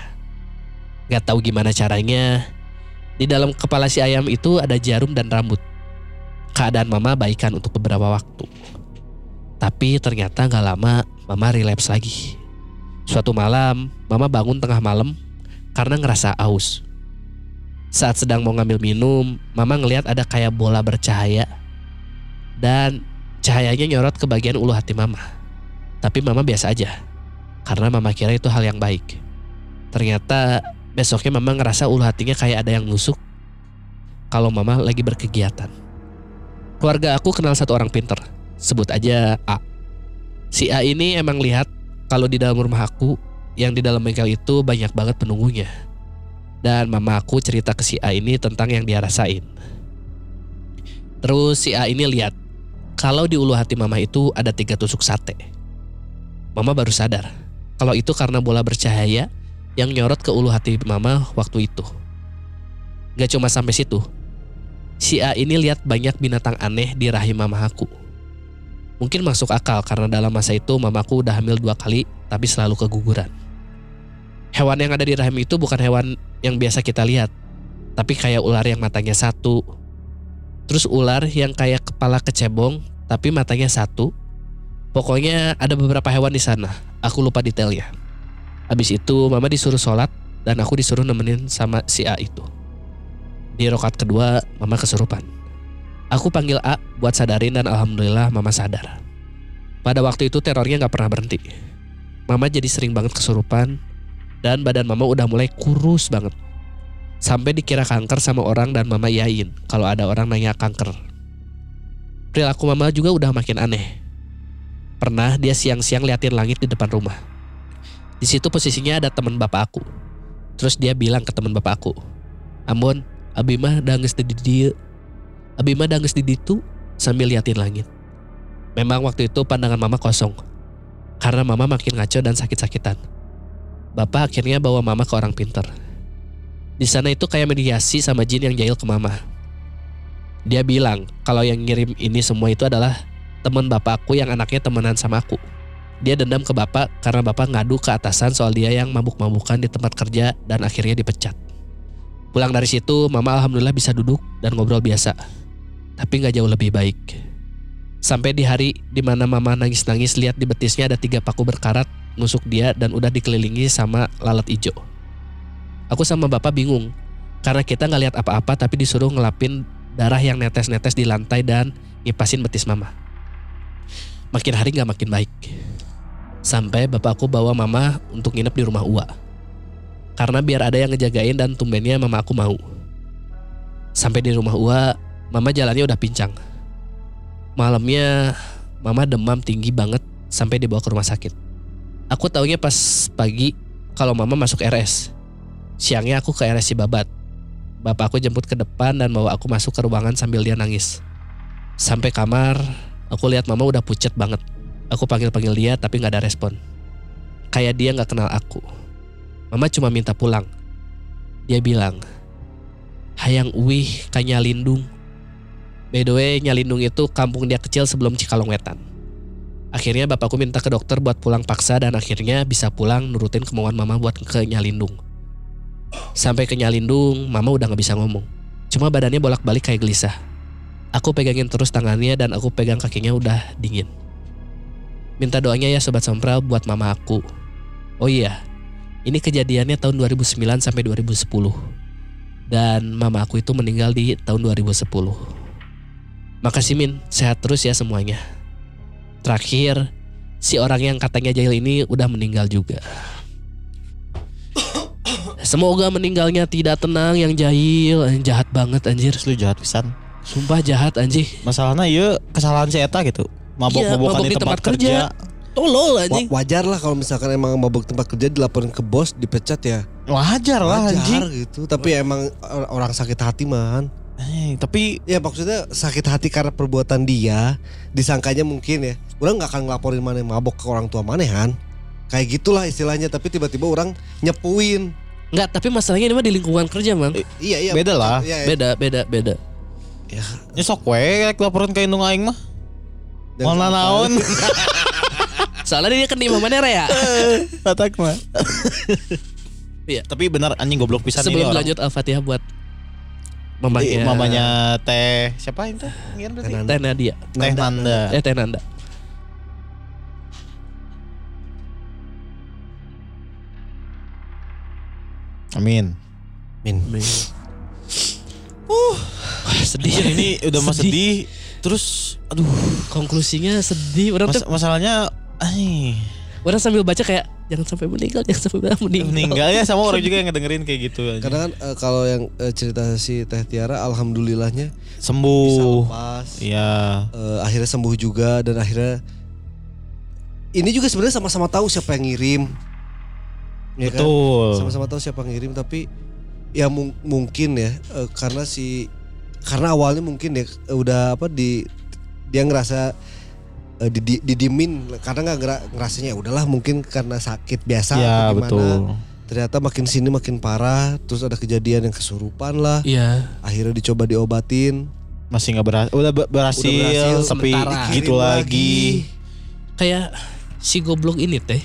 Gak tahu gimana caranya, di dalam kepala si ayam itu ada jarum dan rambut. Keadaan mama baikan untuk beberapa waktu. Tapi ternyata gak lama mama relapse lagi. Suatu malam, mama bangun tengah malam karena ngerasa aus. Saat sedang mau ngambil minum, mama ngelihat ada kayak bola bercahaya. Dan cahayanya nyorot ke bagian ulu hati mama. Tapi mama biasa aja. Karena mama kira itu hal yang baik. Ternyata besoknya mama ngerasa ulu hatinya kayak ada yang nusuk. Kalau mama lagi berkegiatan. Keluarga aku kenal satu orang pinter. Sebut aja A. Si A ini emang lihat kalau di dalam rumah aku yang di dalam bengkel itu banyak banget penunggunya. Dan mama aku cerita ke si A ini tentang yang dia rasain. Terus si A ini lihat kalau di ulu hati mama itu ada tiga tusuk sate. Mama baru sadar kalau itu karena bola bercahaya yang nyorot ke ulu hati mama waktu itu. Gak cuma sampai situ. Si A ini lihat banyak binatang aneh di rahim mama aku. Mungkin masuk akal karena dalam masa itu mamaku udah hamil dua kali tapi selalu keguguran. Hewan yang ada di rahim itu bukan hewan yang biasa kita lihat, tapi kayak ular yang matanya satu. Terus ular yang kayak kepala kecebong, tapi matanya satu. Pokoknya ada beberapa hewan di sana. Aku lupa detailnya. Habis itu mama disuruh sholat dan aku disuruh nemenin sama si A itu. Di rokat kedua, mama kesurupan. Aku panggil A buat sadarin dan alhamdulillah mama sadar. Pada waktu itu terornya gak pernah berhenti. Mama jadi sering banget kesurupan dan badan mama udah mulai kurus banget. Sampai dikira kanker sama orang dan mama yain kalau ada orang nanya kanker. Perilaku mama juga udah makin aneh. Pernah dia siang-siang liatin langit di depan rumah. Di situ posisinya ada teman bapak aku. Terus dia bilang ke teman bapak aku, Ambon, abi mah danges di dia. Abi mah danges di ditu sambil liatin langit. Memang waktu itu pandangan mama kosong. Karena mama makin ngaco dan sakit-sakitan. Bapak akhirnya bawa mama ke orang pinter. Di sana itu kayak mediasi sama jin yang jahil ke mama. Dia bilang kalau yang ngirim ini semua itu adalah teman bapakku yang anaknya temenan sama aku. Dia dendam ke bapak karena bapak ngadu ke atasan soal dia yang mabuk-mabukan di tempat kerja dan akhirnya dipecat. Pulang dari situ, mama alhamdulillah bisa duduk dan ngobrol biasa. Tapi nggak jauh lebih baik. Sampai di hari di mana mama nangis-nangis lihat di betisnya ada tiga paku berkarat nusuk dia dan udah dikelilingi sama lalat ijo. Aku sama bapak bingung karena kita nggak lihat apa-apa tapi disuruh ngelapin darah yang netes-netes di lantai dan ngipasin betis mama. Makin hari nggak makin baik. Sampai bapakku bawa mama untuk nginep di rumah Ua. Karena biar ada yang ngejagain dan tumbennya mama aku mau. Sampai di rumah Ua, mama jalannya udah pincang. Malamnya mama demam tinggi banget sampai dibawa ke rumah sakit. Aku taunya pas pagi kalau mama masuk RS. Siangnya aku ke RSI Babat. Bapak aku jemput ke depan dan bawa aku masuk ke ruangan sambil dia nangis. Sampai kamar, aku lihat mama udah pucet banget. Aku panggil-panggil dia tapi nggak ada respon. Kayak dia nggak kenal aku. Mama cuma minta pulang. Dia bilang, Hayang Uwih ka Nyalindung. By the way, Nyalindung itu kampung dia kecil sebelum Cikalong Wetan. Akhirnya bapakku minta ke dokter buat pulang paksa dan akhirnya bisa pulang nurutin kemauan mama buat ke Nyalindung. Sampai ke Nyalindung, mama udah gak bisa ngomong. Cuma badannya bolak-balik kayak gelisah. Aku pegangin terus tangannya dan aku pegang kakinya udah dingin. Minta doanya ya Sobat Sompral buat mama aku. Oh iya, ini kejadiannya tahun 2009 sampai 2010. Dan mama aku itu meninggal di tahun 2010. Makasih Min, sehat terus ya semuanya. Terakhir, si orang yang katanya jahil ini udah meninggal juga. Semoga meninggalnya tidak tenang yang jahil, jahat banget anjir. Lu jahat pisan. Sumpah jahat anjing. Masalahnya iya kesalahan si Eta gitu. Mabok-mabokan Iya, di tempat, kerja. Tolol Wa- anjing. wajar lah kalau misalkan emang mabuk tempat kerja dilaporin ke bos dipecat ya. Wajar lah Wajar anjing. gitu. Tapi emang or- orang sakit hati man. Eh, tapi Ya maksudnya sakit hati karena perbuatan dia disangkanya mungkin ya. Orang nggak akan ngelaporin mana yang mabok ke orang tua mana kan. Kayak gitulah istilahnya tapi tiba-tiba orang nyepuin. Enggak, tapi masalahnya ini mah di lingkungan kerja, Mang. Iya iya. Beda lah. Iya, iya. Beda, beda, beda. Ya, nyesok we rek laporan ka indung aing mah. Mau sampai- naon? Soalnya dia kan di mana ya. Tatak mah. Iya. Tapi benar anjing goblok pisan ini Sebelum orang. lanjut Al-Fatihah buat mamanya, mamanya teh siapa itu? Teh Nadia. Teh Nanda. Eh Teh Nanda. Amin. Min. Uh, sedih Anjir, ini udah mah Sedih. sedih. Terus aduh, Konklusinya sedih. Orang mas- tuh, masalahnya ay, orang sambil baca kayak jangan sampai meninggal, jangan sampai meninggal. meninggal ya sama orang juga yang ngedengerin kayak gitu anjing. Karena kan eh, kalau yang eh, cerita si Teh Tiara alhamdulillahnya bisa sembuh. lepas. Iya. Eh, akhirnya sembuh juga dan akhirnya ini juga sebenarnya sama-sama tahu siapa yang ngirim. Ya kan? Betul. Sama-sama tahu siapa yang ngirim tapi ya mung- mungkin ya eh, karena si karena awalnya mungkin ya udah apa di dia ngerasa eh, didi- didimin karena nggak ngera- ngerasanya "Ya udahlah mungkin karena sakit biasa atau gimana. betul. Ternyata makin sini makin parah, terus ada kejadian yang kesurupan lah. Iya. Akhirnya dicoba diobatin, Masih nggak berhasil. Udah ber- berhasil, Udah berhasil, tapi gitu dikirim lagi. Kayak si goblok ini teh.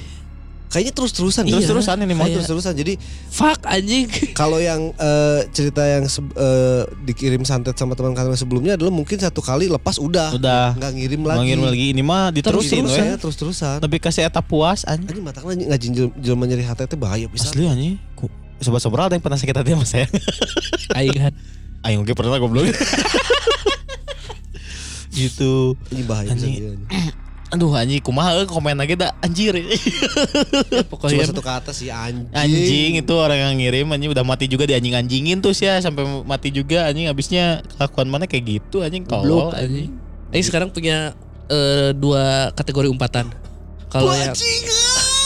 Kayaknya terus-terusan. Iya. Terus-terusan ini mah Kayak- terus-terusan. Jadi Fuck anjing. kalau yang eh, cerita yang eh, dikirim santet sama teman kantor sebelumnya adalah mungkin satu kali lepas udah Udah. nggak ngirim lagi. Ngirim lagi ini mah diterusin terus we. terusan, terus terusan. Tapi kasih eta puas anjing. Anjing mata kan ngajin jel- jelema nyeri hati itu bahaya bisa. Asli anjing. Sobat-sobat ada yang pernah sakit hati sama saya. Aing kan. Aing oke pernah goblok. gitu. Ini bahaya bisa. Anjing. anjing. Aduh anjing kumaha komen lagi dah anjir. Cuma Pokoknya satu kata sih anjing. Anjing itu orang yang ngirim anjing udah mati juga di anjing-anjingin tuh ya sampai mati juga anjing habisnya kelakuan mana kayak gitu anjing tolol anjing. Aing sekarang punya eh, dua kategori umpatan. Kalau yang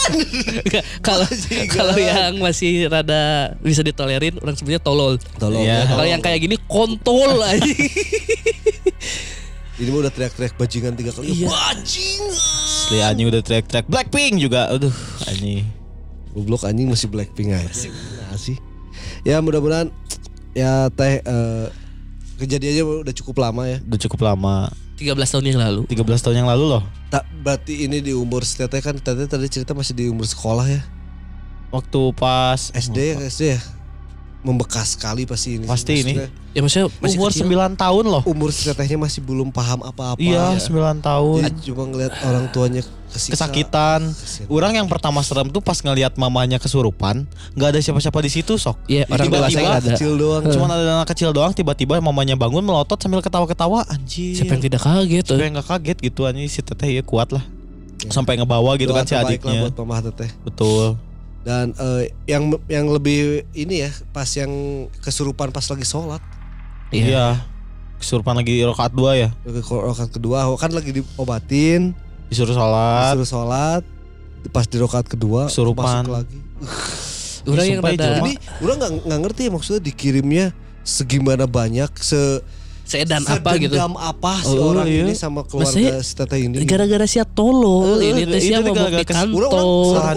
kalau kalau yang masih rada bisa ditolerin orang sebutnya tolol. Tolong Iya. ya. Kalau yang kayak gini kontol anjing. Ini mah udah teriak-teriak bajingan tiga kali. Iya. Bajingan. Asli anjing udah teriak-teriak Blackpink juga. Aduh anjing. Goblok anjing masih Blackpink aja. Nah, sih. Ya mudah-mudahan ya teh eh, kejadiannya udah cukup lama ya. Udah cukup lama. 13 tahun yang lalu. 13 tahun yang lalu loh. Tak berarti ini di umur teteh kan teteh tadi cerita masih di umur sekolah ya. Waktu pas SD ya SD ya. Membekas sekali pasti ini. Pasti ini. Ya maksudnya masih umur kecil. 9 tahun loh. Umur si tetehnya masih belum paham apa-apa. Iya, 9 tahun. Dia cuma ngeliat orang tuanya kesiksa. Kesakitan. Orang yang pertama serem tuh pas ngelihat mamanya kesurupan, nggak ada siapa-siapa di situ sok. Iya, orang Tiba-tiba ada. Kecil doang. Cuma ada anak kecil doang tiba-tiba mamanya bangun melotot sambil ketawa-ketawa anjir. Siapa yang tidak kaget? Siapa yang gak kaget gitu anjing si teteh ya kuat lah. Sampai ngebawa gitu Doa kan si adiknya. buat teteh. Betul. Dan eh, yang yang lebih ini ya pas yang kesurupan pas lagi sholat Iya. Kesurupan lagi rokaat dua ya. Rokaat kedua kan lagi diobatin Disuruh sholat. disuruh sholat pas di rokaat kedua Kesurupan. masuk lagi Orang yang rada. Ini orang nggak nggak ngerti ya maksudnya dikirimnya segimana banyak se seedan apa gitu. apa si Oh, orang iya. ini sama keluarga Maksudnya, si teteh ini. Gara-gara sia tolol Eh, ini teh itu sia mabok gara-gara di kantor.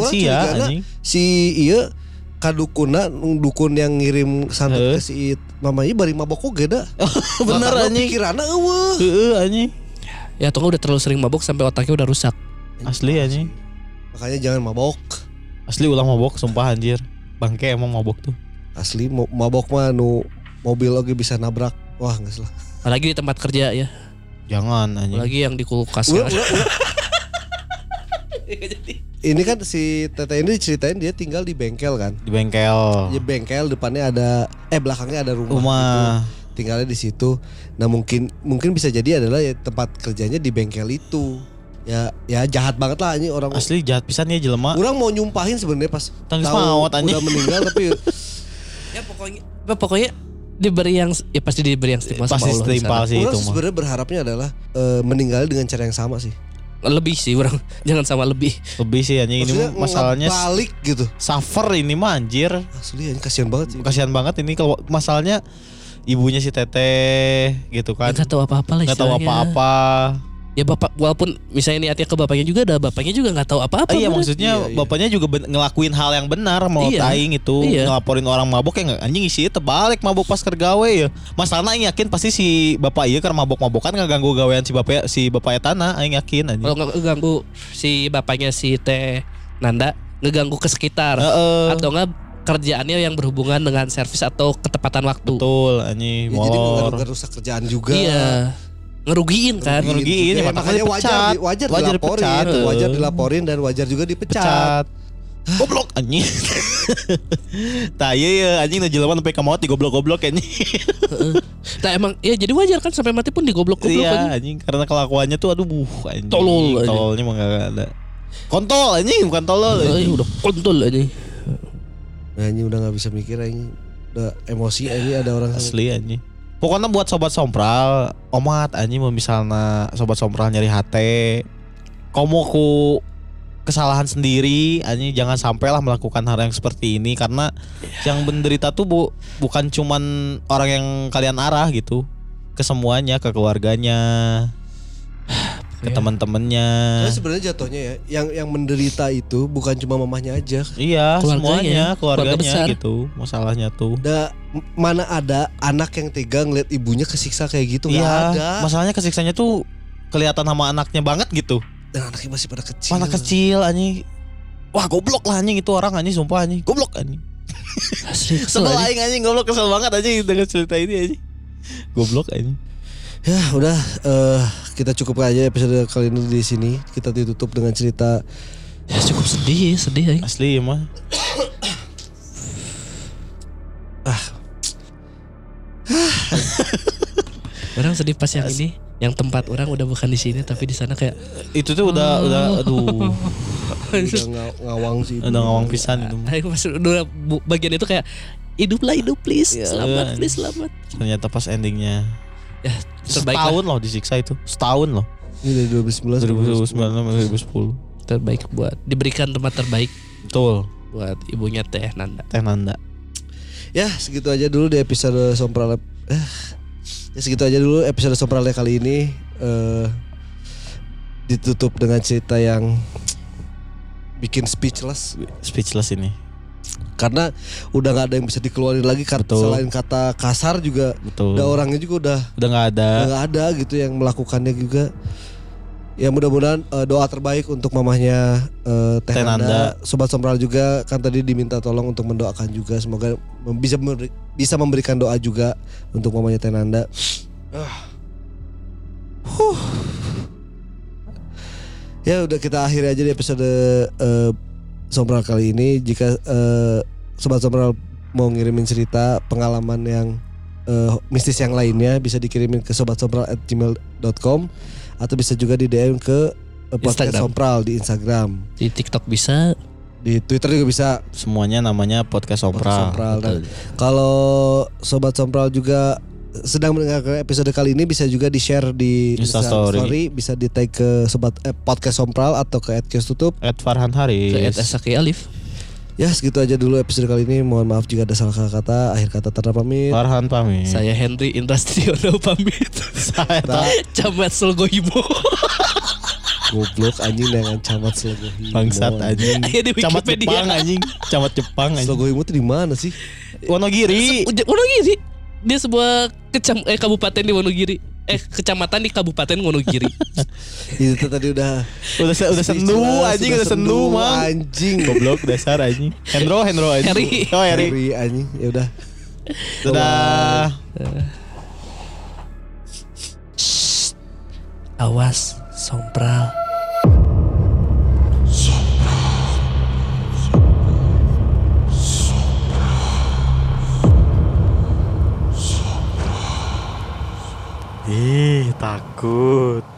Curigana anjing. si iya kadukuna dukun yang ngirim santet Heuh. ke si mamanya bari mabok oge da. Bener Makanya anjing. Pikiranna eueuh. Heeh anjing. Ya tunggu udah terlalu sering mabok sampai otaknya udah rusak. Asli anjing. Makanya jangan mabok. Asli ulah mabok sumpah anjir. Bangke emang mabok tuh. Asli mabok mah nu mobil oge bisa nabrak. Wah, geus lah. Apalagi di tempat kerja ya. Jangan anjing. Apalagi yang di kulkas. Ya. ulah- ulah. Ini kan si teteh ini ceritain dia tinggal di bengkel kan. Di bengkel. Ya bengkel depannya ada eh belakangnya ada rumah. Rumah. gitu. Tinggalnya di situ. Nah mungkin mungkin bisa jadi adalah ya tempat kerjanya di bengkel itu. Ya ya jahat banget lah ini orang. Asli jahat pisan ya jelema. Orang mau nyumpahin sebenarnya pas Tangis tahu maut, udah meninggal tapi ya pokoknya ya, pokoknya diberi yang ya pasti diberi yang setimpal sama Pasti Allah setimpal sana. sih itu orang mah. sebenarnya berharapnya adalah eh, meninggal dengan cara yang sama sih. Lebih sih orang jangan sama lebih. Lebih sih anjing ini masalahnya balik gitu. suffer ini mah anjir. Asli ini kasihan banget sih. Kasihan banget ini kalau masalahnya ibunya si Teteh gitu kan. Enggak tahu apa-apa lah Nggak tahu apa-apa. Ya bapak walaupun misalnya niatnya ke bapaknya juga ada bapaknya juga nggak tahu apa-apa. Eh, iya bener. maksudnya Iya, iya. bapaknya juga ben- ngelakuin hal yang benar mau Iya. taing itu Iya. ngelaporin orang mabok ya nggak anjing isi terbalik mabok pas kergawe ya masalahnya aing yakin pasti si bapak iya karena mabok-mabokan ngeganggu gawean si bapak si bapak tanah aing yakin anjing Kalau nggak ganggu si bapaknya si Teh Nanda ngeganggu ke sekitar Heeh. atau enggak kerjaannya yang berhubungan dengan servis atau ketepatan waktu. betul anjing Ya, jadi nggak rusak kerjaan juga. Iya. Ngerugiin kan. Ngerugiin. Ya, ya, makanya makanya wajar di- wajar, Wajar dilaporin, dipecat, eh. wajar dilaporin dan wajar juga dipecat. pecat goblok anjing Tah iya ya anjing nu jelema sampai ka maut digoblok-goblok anjing Nah emang ya jadi wajar kan sampai mati pun digoblok-goblok. Iya anjing karena kelakuannya tuh aduh buh anjing Tolol, anjing. Tololnya mah gak ada Kontol anjing bukan tolol Eh, anjing. udah kontol aja. Nah, ini udah nggak bisa mikir ini. Udah emosi ini ada orang Asli anjing Pokoknya buat sobat sompral Omat anjing misalnya sobat sompral nyari hati Komo ku kesalahan sendiri anjing jangan sampailah melakukan hal yang seperti ini karena yang menderita tuh bu, bukan cuman orang yang kalian arah gitu ke semuanya ke keluarganya ke Ya. teman-temannya Karena sebenarnya jatuhnya ya, yang yang menderita itu bukan cuma mamahnya aja. iya Keluarganya, semuanya keluarga keluarganya besar. gitu masalahnya tuh Da, mana ada anak yang tega ngeliat ibunya kesiksa kayak gitu nggak iya ada. masalahnya kesiksanya tuh kelihatan sama anaknya banget gitu Dan anaknya masih pada kecil. Mana kecil anjing. Wah goblok lah anjing itu orang anjing sumpah anjing. Goblok anjing. Asli kesel Sebel aing anjing goblok kesel banget anjing dengan cerita ini anjing. Goblok anjing. Ya udah eh, kita cukup aja episode kali ini di sini. Kita ditutup dengan cerita Ya, cukup sedih, sedih ya. Asli mah. Orang sedih pas yang ini, yang tempat orang udah bukan di sini tapi di sana kayak Itu tuh udah udah aduh. udah nga- ngawang sih. udah ngawang pisan itu. Ayo pas udah bagian itu kayak hiduplah hidup please, Ya, selamat please selamat. Ternyata pas endingnya Ya, terbaik setahun loh disiksa itu. Setahun loh. Ini dari 2019. 2009 2010. terbaik buat diberikan tempat terbaik Betul. buat ibunya Teh Nanda. Teh Nanda. Ya segitu aja dulu di episode Sompral. Eh, ya segitu aja dulu episode Sompralnya kali ini. eh ditutup dengan cerita yang bikin speechless Speechless ini. Karena udah nggak ada yang bisa dikeluarin lagi Betul. selain kata kasar juga Betul. udah orangnya juga udah Udah nggak ada. nggak ada gitu yang melakukannya juga ya mudah-mudahan eh, doa terbaik untuk mamahnya eh, Teh Nanda sobat sompral juga kan tadi diminta tolong untuk mendoakan juga semoga bisa memberi- bisa memberikan doa juga untuk mamanya Teh Nanda Ah. Huh. ya udah kita akhiri aja di episode eh, sompral kali ini jika eh, sobat sompral mau ngirimin cerita pengalaman yang eh, mistis yang lainnya bisa dikirimin ke sobatsompral@gmail.com atau bisa juga di DM ke eh, podcast Instagram. sompral di Instagram Di TikTok bisa. di Twitter juga bisa Semuanya namanya podcast podcast Sompral. sompral Dan kalau sobat sompral juga sedang mendengarkan episode kali ini bisa juga di share di Insta story. story bisa di tag ke sobat eh, podcast sompral atau ke @kios tutup Ed Farhan Ke Haris. Ed Esaki Alif. Ya segitu aja dulu episode kali ini. Mohon maaf jika ada salah kata. Akhir kata Tatra pamit. Farhan pamit. Saya Henry Indra Stiono pamit. Saya Ta- Camat Selgohimo. Goblok anjing dengan camat Slogohimo. bangsat anjing. Di Camat Wikipedia. Jepang anjing. Camat Jepang anjing. Slogohimo itu di mana sih? Wonogiri. Wonogiri. Dia sebuah kecam eh kabupaten di Wonogiri. Eh kecamatan di Kabupaten Wonogiri. Itu tadi udah Udah se- udah sendu anjing udah sendu mang. Anjing. Goblok dasar anjing. Hendro Hendro anjing. Harry. Oh Harry. Harry anjing. Ya udah. Dadah. Awas, sompral. Ih, takut.